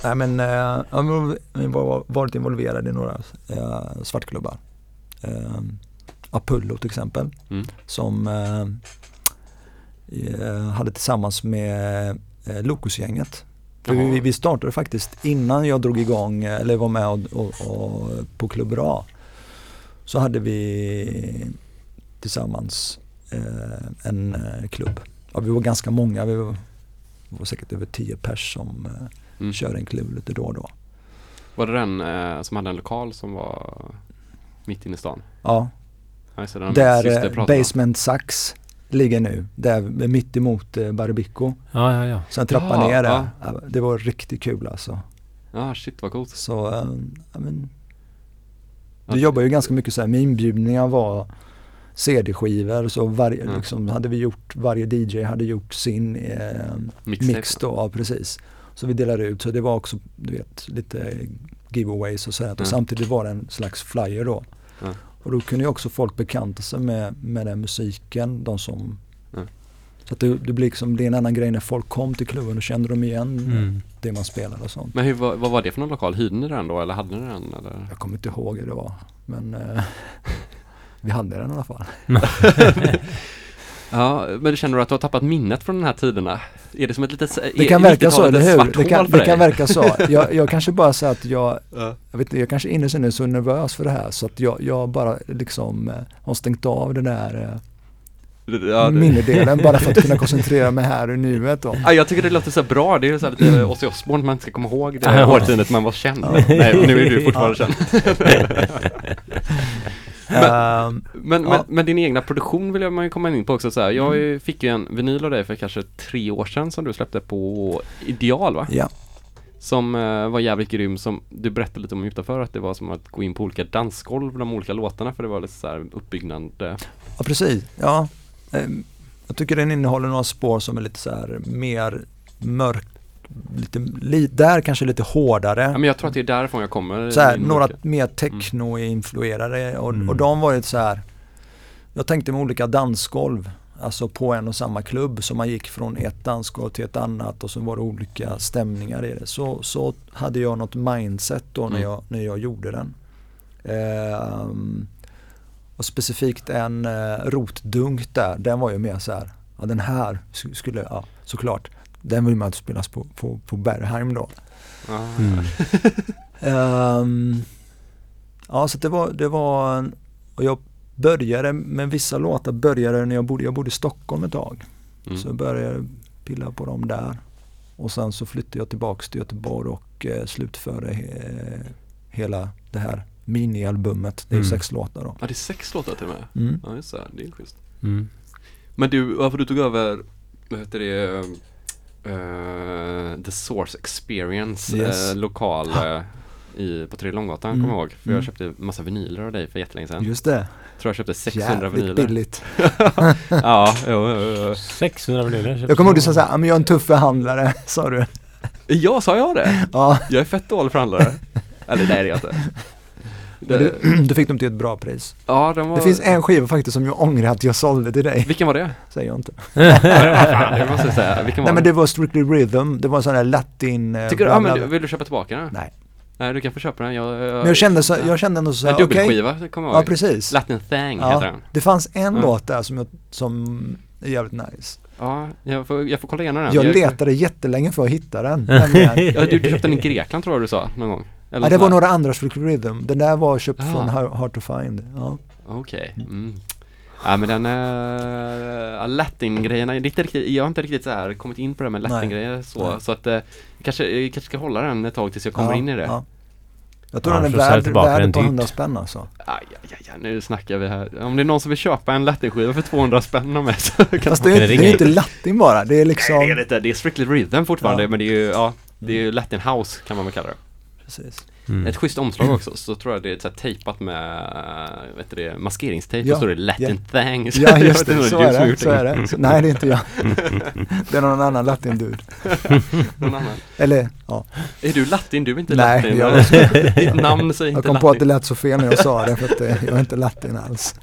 nej men eh, jag har var- varit involverad i några eh, svartklubbar. Eh, Apollo till exempel Mm. som eh, hade tillsammans med eh, Lokusgänget. Vi, vi startade faktiskt innan jag drog igång eller var med och, och, och, på Klubb A. Så hade vi tillsammans eh, en eh, klubb. Ja, vi var ganska många, vi var, var säkert över tio pers som eh, Mm. kör en klubb lite då och då. Var det den eh, som hade en lokal som var mitt inne i stan? Ja, där eh. Basement Sax ligger nu. Där mitt emot eh, Barabico. Ja, ja, ja. Sen trappan Jaha, ner där. ja. Det var riktigt kul alltså. Ja, shit vad coolt. Så, eh, men, Ja. vi jobbar ju ganska mycket så här, med inbjudningar var CD-skivor så varje, Mm. liksom, hade vi gjort, varje DJ hade gjort sin eh, mix då, ja, precis. Så vi delade ut, så det var också du vet, lite giveaways och sådär. Mm. Och samtidigt var det en slags flyer då. Mm. Och då kunde ju också folk bekanta sig med, med den musiken, de som Mm. Så att det, det blir liksom, det är en annan grej när folk kom till klubben och kände de igen Mm. det man spelade och sånt. Men hur, vad, vad var det för någon lokal? Hyrde ni den då eller hade ni den? Eller? Jag kommer inte ihåg hur det var, men eh, vi hade den i alla fall. Ja, men känner du att du har tappat minnet från de här tiderna? Är det som ett litet Det kan verka så, eller hur? Det kan, det kan verka så. Jag, jag kanske bara säger att jag, Ja. jag vet inte, jag kanske innerst inne är så nervös för det här så att jag, jag bara liksom eh, har stängt av den där eh, ja, minnedelen bara för att kunna koncentrera mig här i nuet då. Ja, jag tycker det låter så här bra, det är så här lite Ozzy Osbourne, man ska komma ihåg det Ja. årtiondet man var känd. Nej, nu är du fortfarande känd. Ehm, Men, Ja. men, men din egna produktion vill jag man ju komma in på också så här. Jag mm. fick ju en vinyl av dig för kanske tre år sedan som du släppte på Ideal va? ja, Som eh, var jävligt grym, som du berättade lite om utanför att det var som att gå in på olika dansgolv, de olika låtarna för det var lite så här uppbyggnad. eh. ja, precis. Ja, Ehm, jag tycker den innehåller några spår som är lite så här mer mörk, lite, li, där kanske lite hårdare. Ja men jag tror att det är därifrån jag kommer. så här, några mörka. mer techno-influerade och, Mm. och de var ju så här Jag tänkte med olika dansgolv Alltså på en och samma klubb så man gick från ett dansgolv till ett annat och så var det olika stämningar i det. Så, så hade jag något mindset då när, Mm. jag, när jag gjorde den. Ehm, och specifikt en eh, rotdunk där, den var ju mer så här, ja den här sk- skulle, ja såklart, den vill man inte spelas på, på, på Bergheim då. Ah. Mm. Ehm, ja, så det var, det var, en- och jag började med vissa låtar, började när jag bodde, jag bodde i Stockholm ett tag. Mm. Så jag började pilla på dem där. och sen så flyttade jag tillbaks till Göteborg och eh, slutförde he, hela det här minialbumet. Det är Mm. sex låtar då. Ja det är sex låtar till och med. Mm. Ja just det, det är schysst. Mm. Men du, varför du tog över, vad heter det, eh, The Source Experience, Yes. eh, lokal eh, i, på Tre Långgatan Mm. kommer jag ihåg. För Mm. jag köpte massa vinyler av dig för jättelänge sedan. Just det, Tror jag köpte 600 jävligt vinyler. billigt. ja, jo, jo, jo. 600 miljoner. Jag kommer ihåg du sa såhär, "Ja, men jag är en tuff förhandlare, sa du. Ja, sa jag det? Ja, Jag är fett dålig förhandlare. Eller det är jag inte. Det, du, du fick dem till ett bra pris. ja, den var... Det finns en skiva faktiskt som jag ångrar att jag sålde till dig, Vilken var det? säger jag inte. Det måste jag säga. Vilken var Nej men det? var Strictly Rhythm, det var en sån här latin... eh, Tycker du, ja men vill du köpa tillbaka den? Nej. Nej, du kan få köpa den. Jag, jag, Men jag kände, så, jag kände ändå så En här, okej. dubbelskiva, det kommer jag Ja ihåg. precis. Latin Thang heter Ja, den. det fanns en Mm. låt där som, jag, som är jävligt nice. Ja, jag får, jag får kolla igenom den. Jag letade jättelänge för att hitta den. Ja, du, du köpte den i Grekland tror jag du sa någon gång? Eller ja, det var några andra Strictly Rhythm. Den där var köpt Ah. från Hard to Find. Ja. Okej. Mm. Ja men den latin-grejerna, är inte riktigt, jag har inte riktigt så här kommit in på det med latin-grejer så, Nej. så att eh, kanske, jag kanske ska hålla den ett tag tills jag kommer ja, in i det. Ja. Jag tror Ja, den är värd, ett par hundra spänn alltså. Aj, aj, aj, nu snackar vi här. Om det är någon som vill köpa en latin-skiva för 200 spänn av mig så kan Fast det är, kan det är inte latin bara. Det är liksom... Nej, det är det inte. Det är strictly rhythm fortfarande Ja. men det är ju, ja, det är ju latin house kan man väl kalla det. Precis. Mm. Ett schysst omslag också, så tror jag det är så här tejpat med, äh, vet du det, maskeringstejp, Ja, och så står det Latin thanks. Ja Jag just det, så är det. Så är det. Så, nej det är inte jag. Det är någon annan latin-dude. Någon annan. Eller ja, Är du latin? Du är inte Nej, latin? jag- Ditt namn säger jag inte kom på att det latin. lät så fel när jag sa det för att eh, jag är inte latin alls.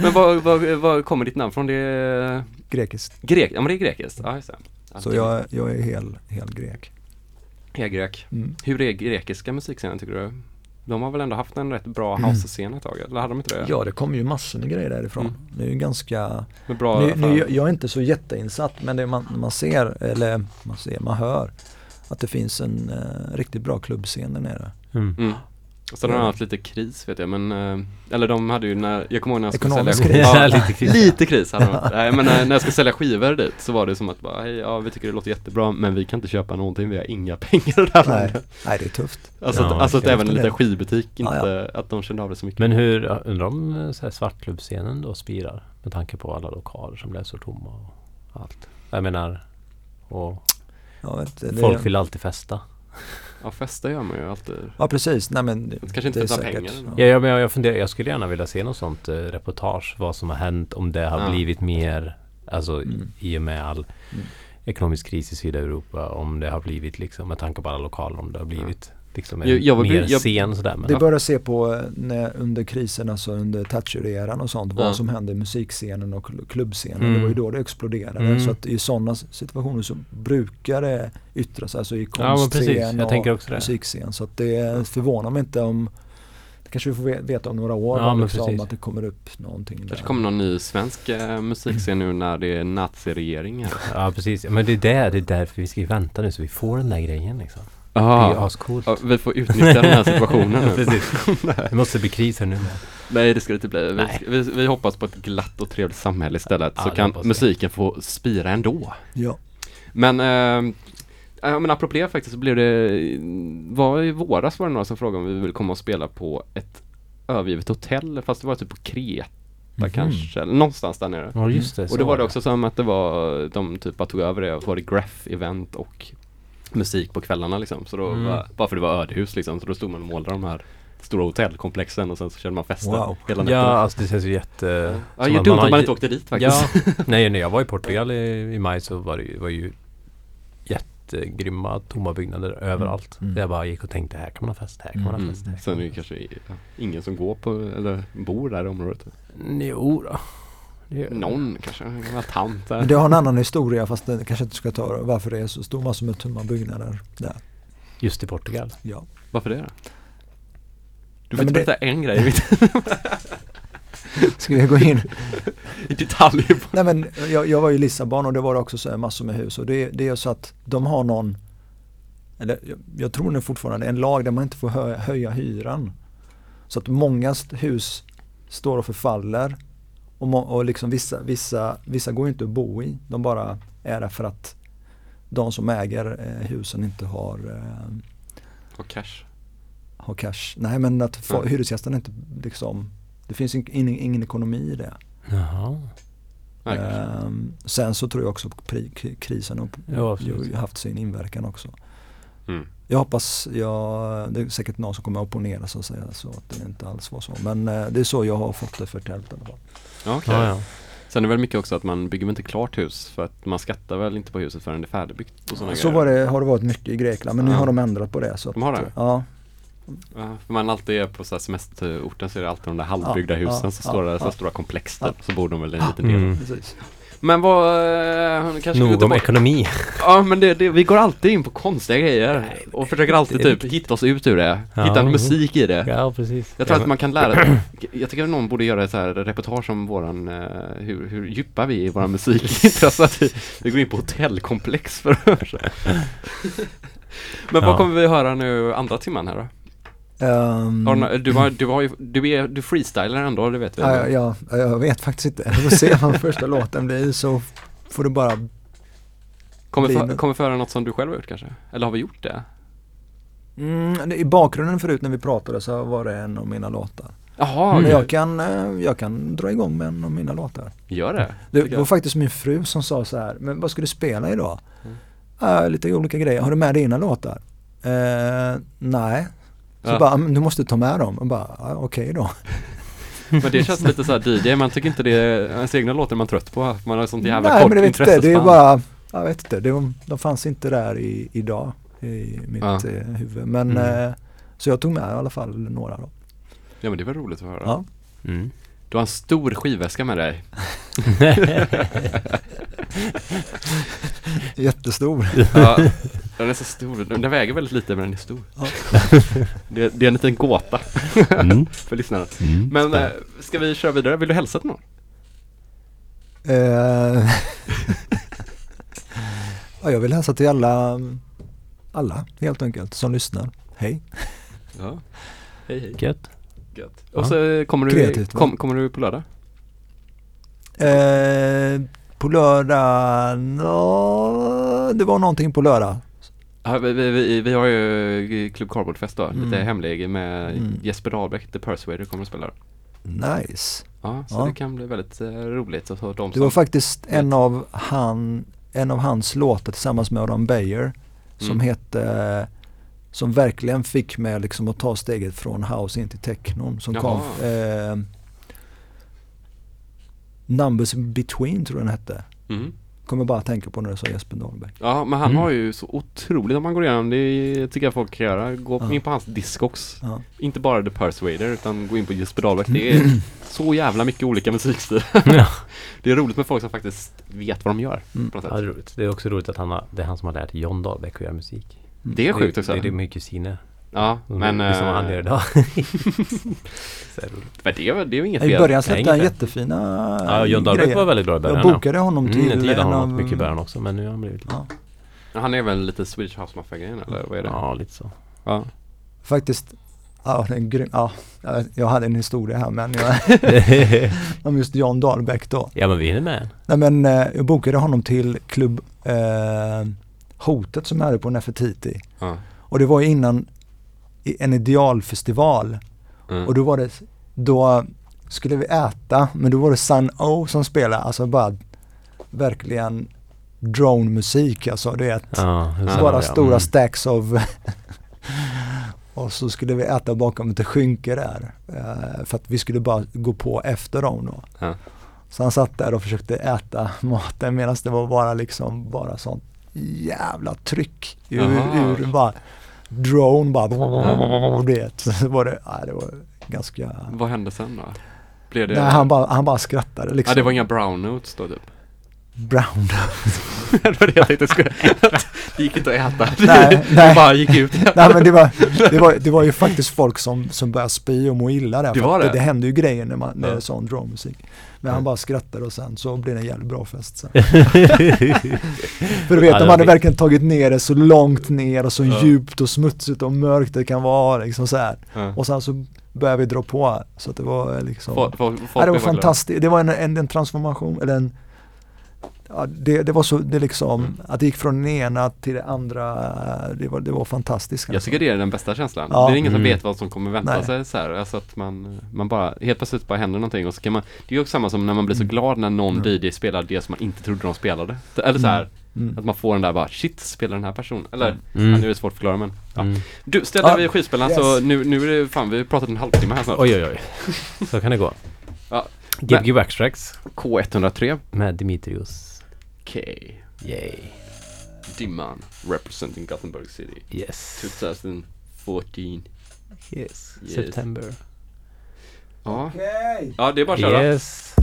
Men var, var, var kommer ditt namn från? Det är Grekiskt. grek? Ja men det är grekiskt, ja just det. Så jag, jag är hel, hel grek. Jag är grek. Mm. Hur är grekiska musikscenen tycker du? De har väl ändå haft en rätt bra house-scen ett tag, eller hade de inte det? Ja det kommer ju massor med grejer därifrån. Mm. Det är ju ganska Med bra nu, nu, jag är inte så jätteinsatt men det man, man ser, eller man ser, man hör att det finns en eh, riktigt bra klubbscen där nere. Mm. Mm. Så de har haft lite kris vet jag men, eh, eller de hade ju när, jag kommer ihåg när jag skulle Ekonomisk sälja kris. Ja, Lite kris. Lite kris hade de. Nej men när, när jag ska sälja skivor dit så var det som att bara, hej, ja vi tycker det låter jättebra men vi kan inte köpa någonting, vi har inga pengar här Nej, nej det är tufft. Alltså, Ja, att, alltså att även en liten skivbutik inte, Ja, att de kände av det så mycket. Men hur, undrar om eh, svartklubbscenen då spirar? Med tanke på alla lokaler som blev så tomma och allt. Jag menar, och Jag vet, det, folk vill alltid festa. Ja festa gör man ju alltid. Ja precis, nej men Det kanske inte det är tar säkert. pengar. Ja, ja men jag, jag funderar, jag skulle gärna vilja se något sånt eh, reportage. Vad som har hänt, om det har Ja. blivit mer, alltså Mm. i och med all Mm. ekonomisk kris i Sydeuropa. Om det har blivit liksom, med tanke på alla lokaler, om det har blivit liksom en Jag- jag vill- mer jag- scen sådär. Men, Det är ja. bara att se på eh, när, under krisen, alltså under Thatcher-eran och sånt, Ja. vad som hände i musikscenen och kl- klubbscenen. Mm. Det var ju då det exploderade. Mm. Så att i sådana situationer så brukar det yttras, alltså i Ja, konstscen tänker och musikscen. Så att det förvånar mig inte om, kanske vi får ve- veta om några år, Ja, liksom, att det kommer upp någonting där. kanske kommer någon ny svensk eh, musikscen nu när det är naziregering här. ja, precis. Men det är, där, det är därför vi ska vänta nu så vi får den där grejen liksom. Det är ju ascoolt. Ja, vi får utnyttja den här situationen nu. Precis. Det måste bli kris här nu. med. Nej det ska det inte bli. Vi, Nej. vi, vi hoppas på ett glatt och trevligt samhälle istället. Ja, så kan musiken få spira ändå. Ja. Men, eh, ja, men apropå det faktiskt så blev det, var i våras var det några som frågade om vi ville komma och spela på ett övergivet hotell fast det var typ på Kreta Mhm. kanske, någonstans där nere. Ja just det. Och då var det också som att det var, de typ bara tog över det och så var det Graph-event och musik på kvällarna liksom. Så då Mm. var, bara för det var ödehus liksom, så då stod man och målade de här stora hotellkomplexen och sen så körde man fester Wow. hela Ja, nätterna. alltså det känns ju jätte... Ja, ja, att dumt har att man inte åkte dit faktiskt. Ja, nej när jag var i Portugal i, i maj så var det, ju- var ju jättegrymma tomma byggnader överallt. Mm. Jag bara gick och tänkte här kan man ha fest, här kan man ha Mm. fest. Här kan Sen är det kanske ja, ingen som går på, eller bor där i området. Jo då. Det Någon kanske, en gammal tant där. Men det har en annan historia fast det kanske inte ska ta varför det är så stor massor med tomma byggnader där. Just i Portugal. Ja. Varför det då? Du Ja, får men inte det- berätta en grej Ska vi gå in? i detalj. Nej men jag, jag var i Lissabon och det var också så här massor med hus och det, det är så att de har någon, eller jag, jag tror nu fortfarande, en lag där man inte får hö, höja hyran. Så att många st- hus står och förfaller och, och liksom vissa, vissa, vissa går inte att bo i, de bara är där för att de som äger eh, husen inte har, eh, Och cash. har cash. Nej men att få, Mm. hyresgästerna inte liksom, det finns in, ingen, ingen ekonomi i det. Jaha. Ehm, sen så tror jag också att pri- krisen har Ja, haft sin inverkan också. Mm. Jag hoppas, jag, det är säkert någon som kommer att opponera så att säga så att det inte alls var så. Men eh, det är så jag har fått det förtält i alla fall. Ja, okej. Ja, ja. Sen är det väl mycket också att man bygger väl inte klart hus för att man skattar väl inte på huset förrän det är färdigbyggt och sådana Så grejer. var det, har det varit mycket i Grekland men nu Ja. har de ändrat på det. Så att, De har det? Ja, Ja, för man alltid är på så här semesterorten så är det alltid de där halvbyggda Ja, husen ja, så står ja, det så ja. stora komplex Ja. där, så bor de väl i en liten del. Mm. precis. Men vad, eh, kanske Nog om ekonomi. Ja men det, det, vi går alltid in på konstiga grejer Nej, och försöker alltid det typ hitta oss ut ur det, Ja, hitta en musik i det. Ja, precis. Jag tror ja, att man kan lära Jag tycker att någon borde göra ett så här reportage om våran, eh, hur, hur djupa vi är i våran musikintresse. att vi, vi går in på hotellkomplex för Men vad kommer vi höra nu andra timman här då? Har du, nå- du, har ju, du, är, du freestylar ändå, det vet vi. ja, ja, ja, jag vet faktiskt inte. Vi får se vad första låten blir så får du bara kommer, för, kommer föra något som du själv har gjort kanske? Eller har vi gjort det? Mm, I bakgrunden förut när vi pratade så var det en av mina låtar. Jaha, Men jag kan, eh, jag kan dra igång med en av mina låtar. gör det? Det var jag. faktiskt min fru som sa så här, men vad ska du spela idag? Mm. "Ja, lite olika grejer, har du med dina låtar? Eh, nej. Så Ja. bara, du måste ta med dem. Och bara, "Ja, okej då. Men det känns lite så här DJ, man tycker inte det är, ens egna låtar man trött på, man har sånt jävla nej kort men det vet inte, det är bara, jag vet inte, det, de fanns inte där i, idag i mitt Ja. eh, huvud. Men Mm. eh, så jag tog med i alla fall några då. Ja men det var roligt att höra. Ja. Mm. Du har en stor skivväska med dig. Jättestor. Ja, den är så stor. Den väger väldigt lite men den är stor. Ja. Det, det är en liten gåta Mm. för lyssnarna. Mm. Men Spännande. ska vi köra vidare? Vill du hälsa till någon? Eh, ja, jag vill hälsa till alla, alla helt enkelt som lyssnar. Hej. Ja. Hej hej. Gött. Gött. Ja. Och så eh, kommer du, Kreativt, kom, kommer du på lördag? Eh, på lördag, nå, det var någonting på lördag. Ja, vi, vi, vi, har ju Club Cardboard-fest då, lite Mm. hemlig med Mm. Jesper Dahlbäck, The Persuader kommer att spela. Nice. Ja, så Ja. det kan bli väldigt eh, roligt. Och de Det var faktiskt vet. en av, han, en av hans låtar tillsammans med Aron Beijer som Mm. hette som verkligen fick mig liksom att ta steget från house in till technon som Jaha. kom eh, Numbers between tror jag den hette. Mm. Kommer bara att tänka på när du sa Jesper Dahlberg. Ja, men han Mm. har ju så otroligt, om man går igenom, det tycker jag folk kan göra. Gå Ja. in på hans Discogs. Ja. Inte bara The Persuader utan gå in på Jesper Dahlbäck. Det är så jävla mycket olika musikstilar. Ja. Det är roligt med folk som faktiskt vet vad de gör. Mm. På något sätt. Ja, det är roligt. Det är också roligt att han har, det är han som har lärt John Dahlbäck att göra musik. Det är sjukt också. Det, det är min kusiner. Ja, Men, men... det är som han gör idag. men det, är väl- det väl inget I fel. början Nej, släppte han jättefina Ja, John grejer. var väldigt bra i början. Jag bokade honom Mm, till jag gillade en honom av, mycket i början också men nu har han blivit lite... Ja, Han är väl lite Swedish House Mafia-grejen eller vad är det? Ja, lite så. Ja. faktiskt Ja, det är en grym, ja, jag hade en historia här men jag, om just John Dahlbäck då. ja men vi hinner med. Nej men eh, jag bokade honom till klubb eh, Hotet som jag hade på Nefertiti. Ja. Och det var ju innan i en idealfestival. Mm. Och då var det, då skulle vi äta, men då var det Sun O som spelade, alltså bara verkligen drone-musik alltså, du vet. Ja, bara ja. stora Mm. stacks av och så skulle vi äta bakom ett skynke där. eh, för att vi skulle bara gå på efter dem då. Ja. Så han satt där och försökte äta maten medan det var bara liksom bara sånt jävla tryck ur, ur bara drone bara. Så var det, ja, det var ganska Vad hände sen då? Blev det... Nej han bara, han bara skrattade liksom. Ja, det var inga brown notes då typ? Brown. det var det jag tänkte skulle... det gick inte att äta. Nej, Det nej. bara gick ut. Nej men det var, det var, det var ju faktiskt folk som, som började spy och må illa där. Det var att det? det händer ju grejer när, man, när det är sån drummusik. Men han bara skrattade och sen så blev det en jävligt bra fest sen. För du vet, Ja, de det hade verkligen tagit ner det så långt ner och så Ja. djupt och smutsigt och mörkt det kan vara liksom så här. Ja. Och sen så började vi dra på så att det var liksom Folk- folk- folk ja, det var fantastiskt. Det var en, en, en transformation, eller en ja, det, det var så, det liksom, att det gick från den ena till det andra, det var, det var fantastiskt. Jag tycker det är den bästa känslan. Ja. Det är ingen som Mm. vet vad som kommer vänta Nej. sig så här. Alltså att man, man bara, helt plötsligt bara händer någonting och så kan man Det är ju också samma som när man blir så Mm. glad när någon Mm. DJ spelar det som man inte trodde de spelade. Eller så här, Mm. att man får den där bara shit, spelar den här personen? Eller, Mm. ja, nu är det svårt att förklara men ja. Mm. Du, ställde Ja, vi skivspelaren så yes. nu, nu är det fan, vi har pratat en halvtimme här snart. Oj oj oj. Så kan det gå. Ja. Gbg Backstracks K103 med Dimitrios. K Yay. Dimman representing Gothenburg City Yes. 2014 Yes. Yes. September. Ah. Ja, Okej. ja ah, det är bara att köra. Yes.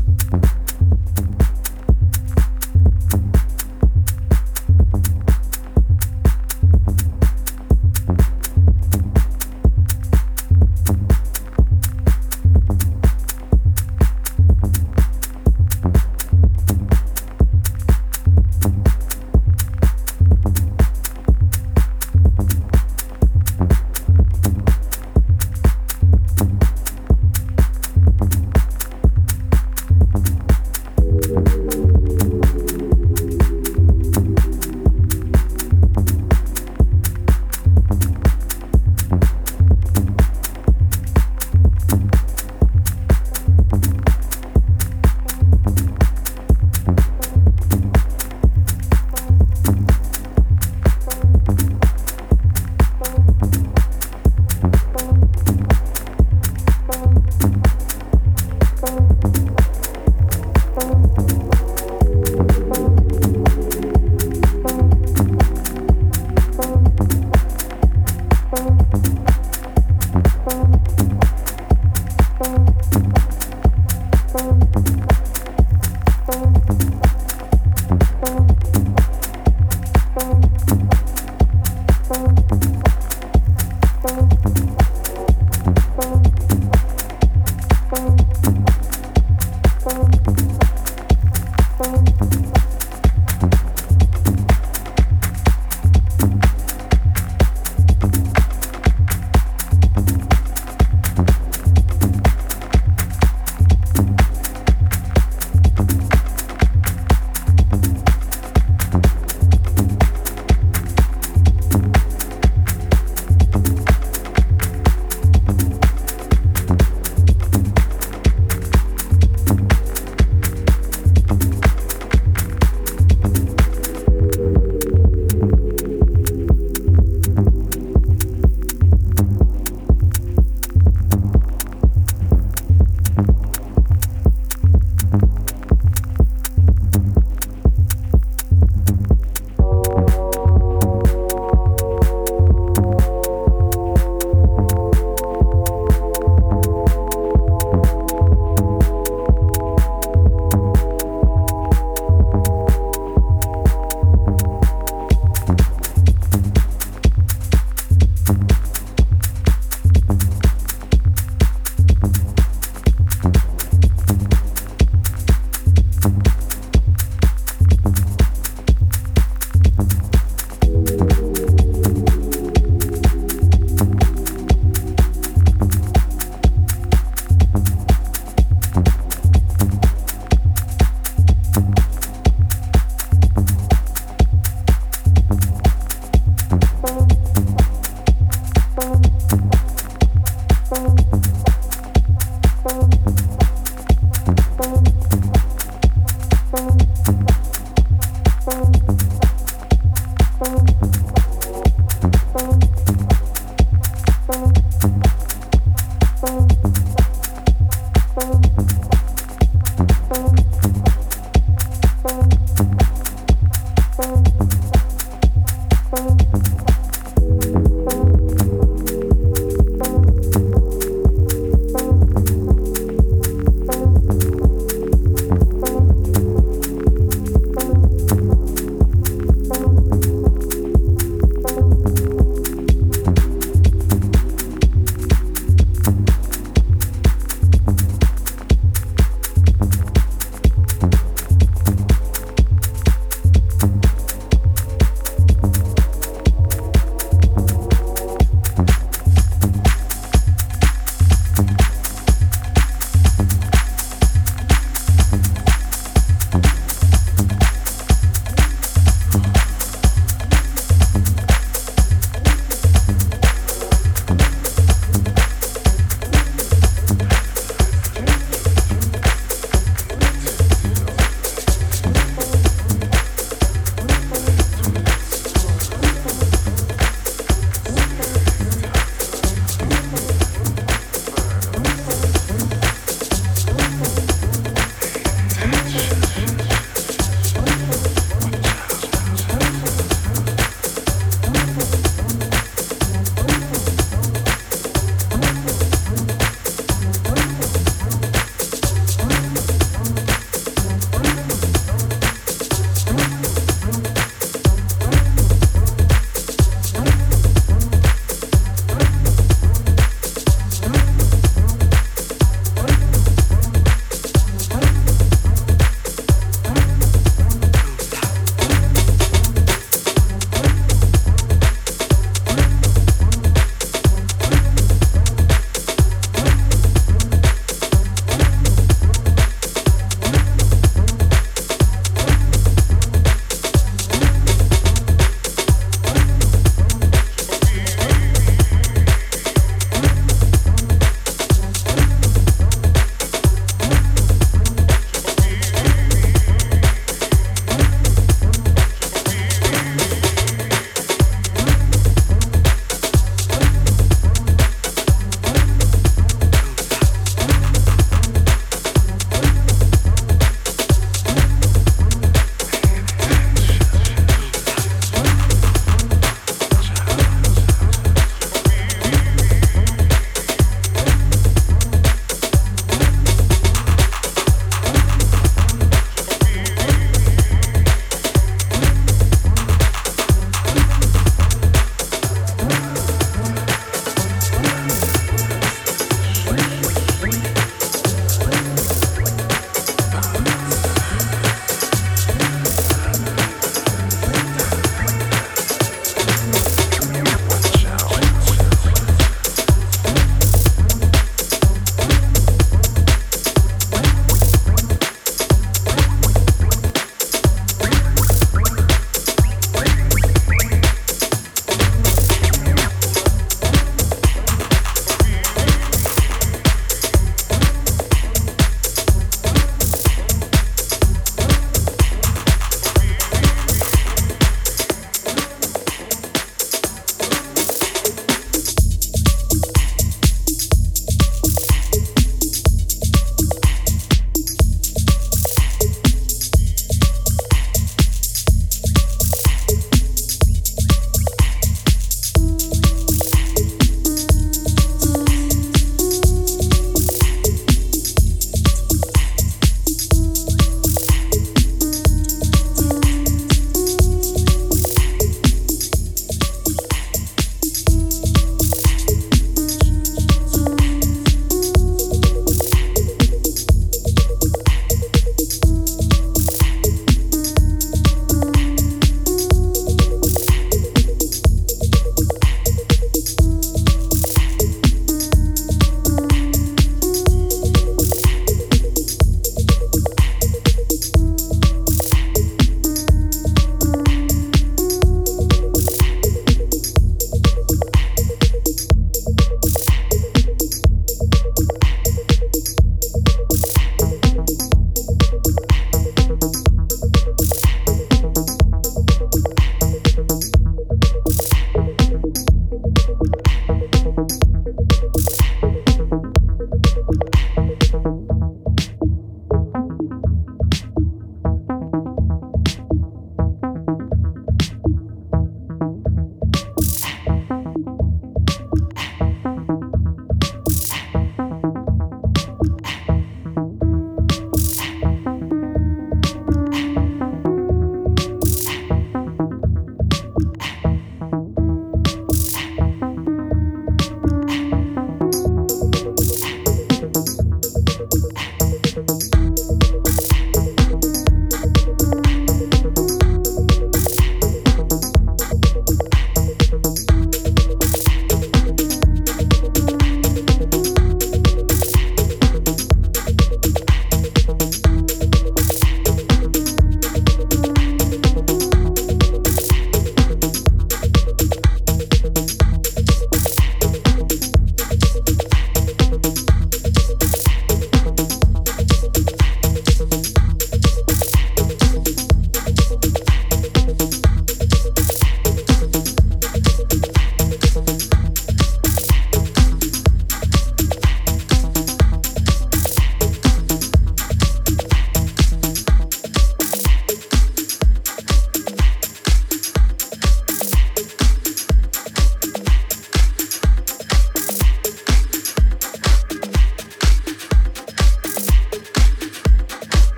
you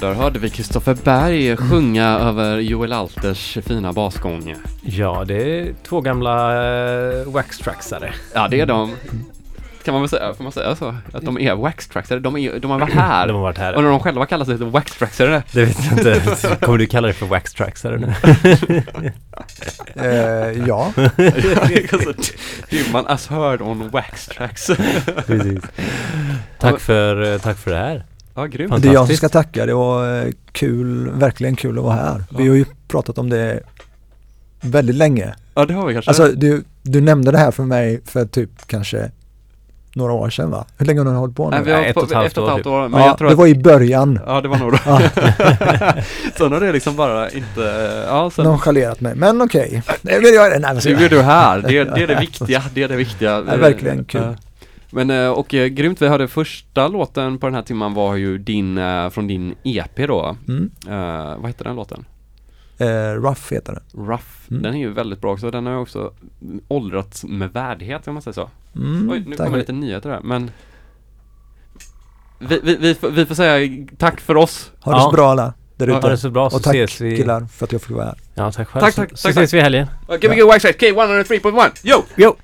där hörde vi Kristoffer Berg sjunga över Joel Alters fina basgång. Ja, det är två gamla uh, waxtracksare. Ja, det är de. Kan man väl säga, får man säga så? Att de är waxtraxare? De, är, de har varit här. De har varit här. Och när de själva kallar sig waxtraxare. Det vet jag inte. Kommer du kalla det för waxtracksare nu? Eh, ja, human as heard on waxtracks. Precis. Tack för, eh, tack för det här. Ja, grymt. det är jag som ska tacka. Det var eh, kul, verkligen kul att vara här. Vi har ju pratat om det väldigt länge. Ja, det har vi kanske. Alltså du, du nämnde det här för mig för typ kanske några år sedan va? Hur länge har ni hållit på nu? Nej, vi har Nej, ett och ett halvt ett och ett år halvt typ. år, men ja, jag tror det att var i början. Ja det var nog då. sen har det liksom bara inte, ja sen Nonchalerat mig, men okej. Nej, men jag, nej, men så, Nu är du här, det, det är det viktiga, det är det viktiga. Ja, verkligen kul. Men eh, och eh, grymt, vi hörde första låten på den här timman var ju din, eh, från din EP då. mm. Eh, vad heter den låten? eh, Rough heter det. Rough. Mm. Den är ju väldigt bra också, den har ju också åldrats med värdighet om man säger så. Mm, Oj, nu tack. kommer lite nyheter där, men vi, vi, vi, får- vi får säga tack för oss. Ha det Ja. så bra alla där Ja, Ha ute. det så bra så Och tack ses vi. killar för att jag fick vara här. Ja, tack själv. Tack, Så- tack, så tack, ses vi i helgen. Uh, Gbg Whiteside K103.1, yo! Jo!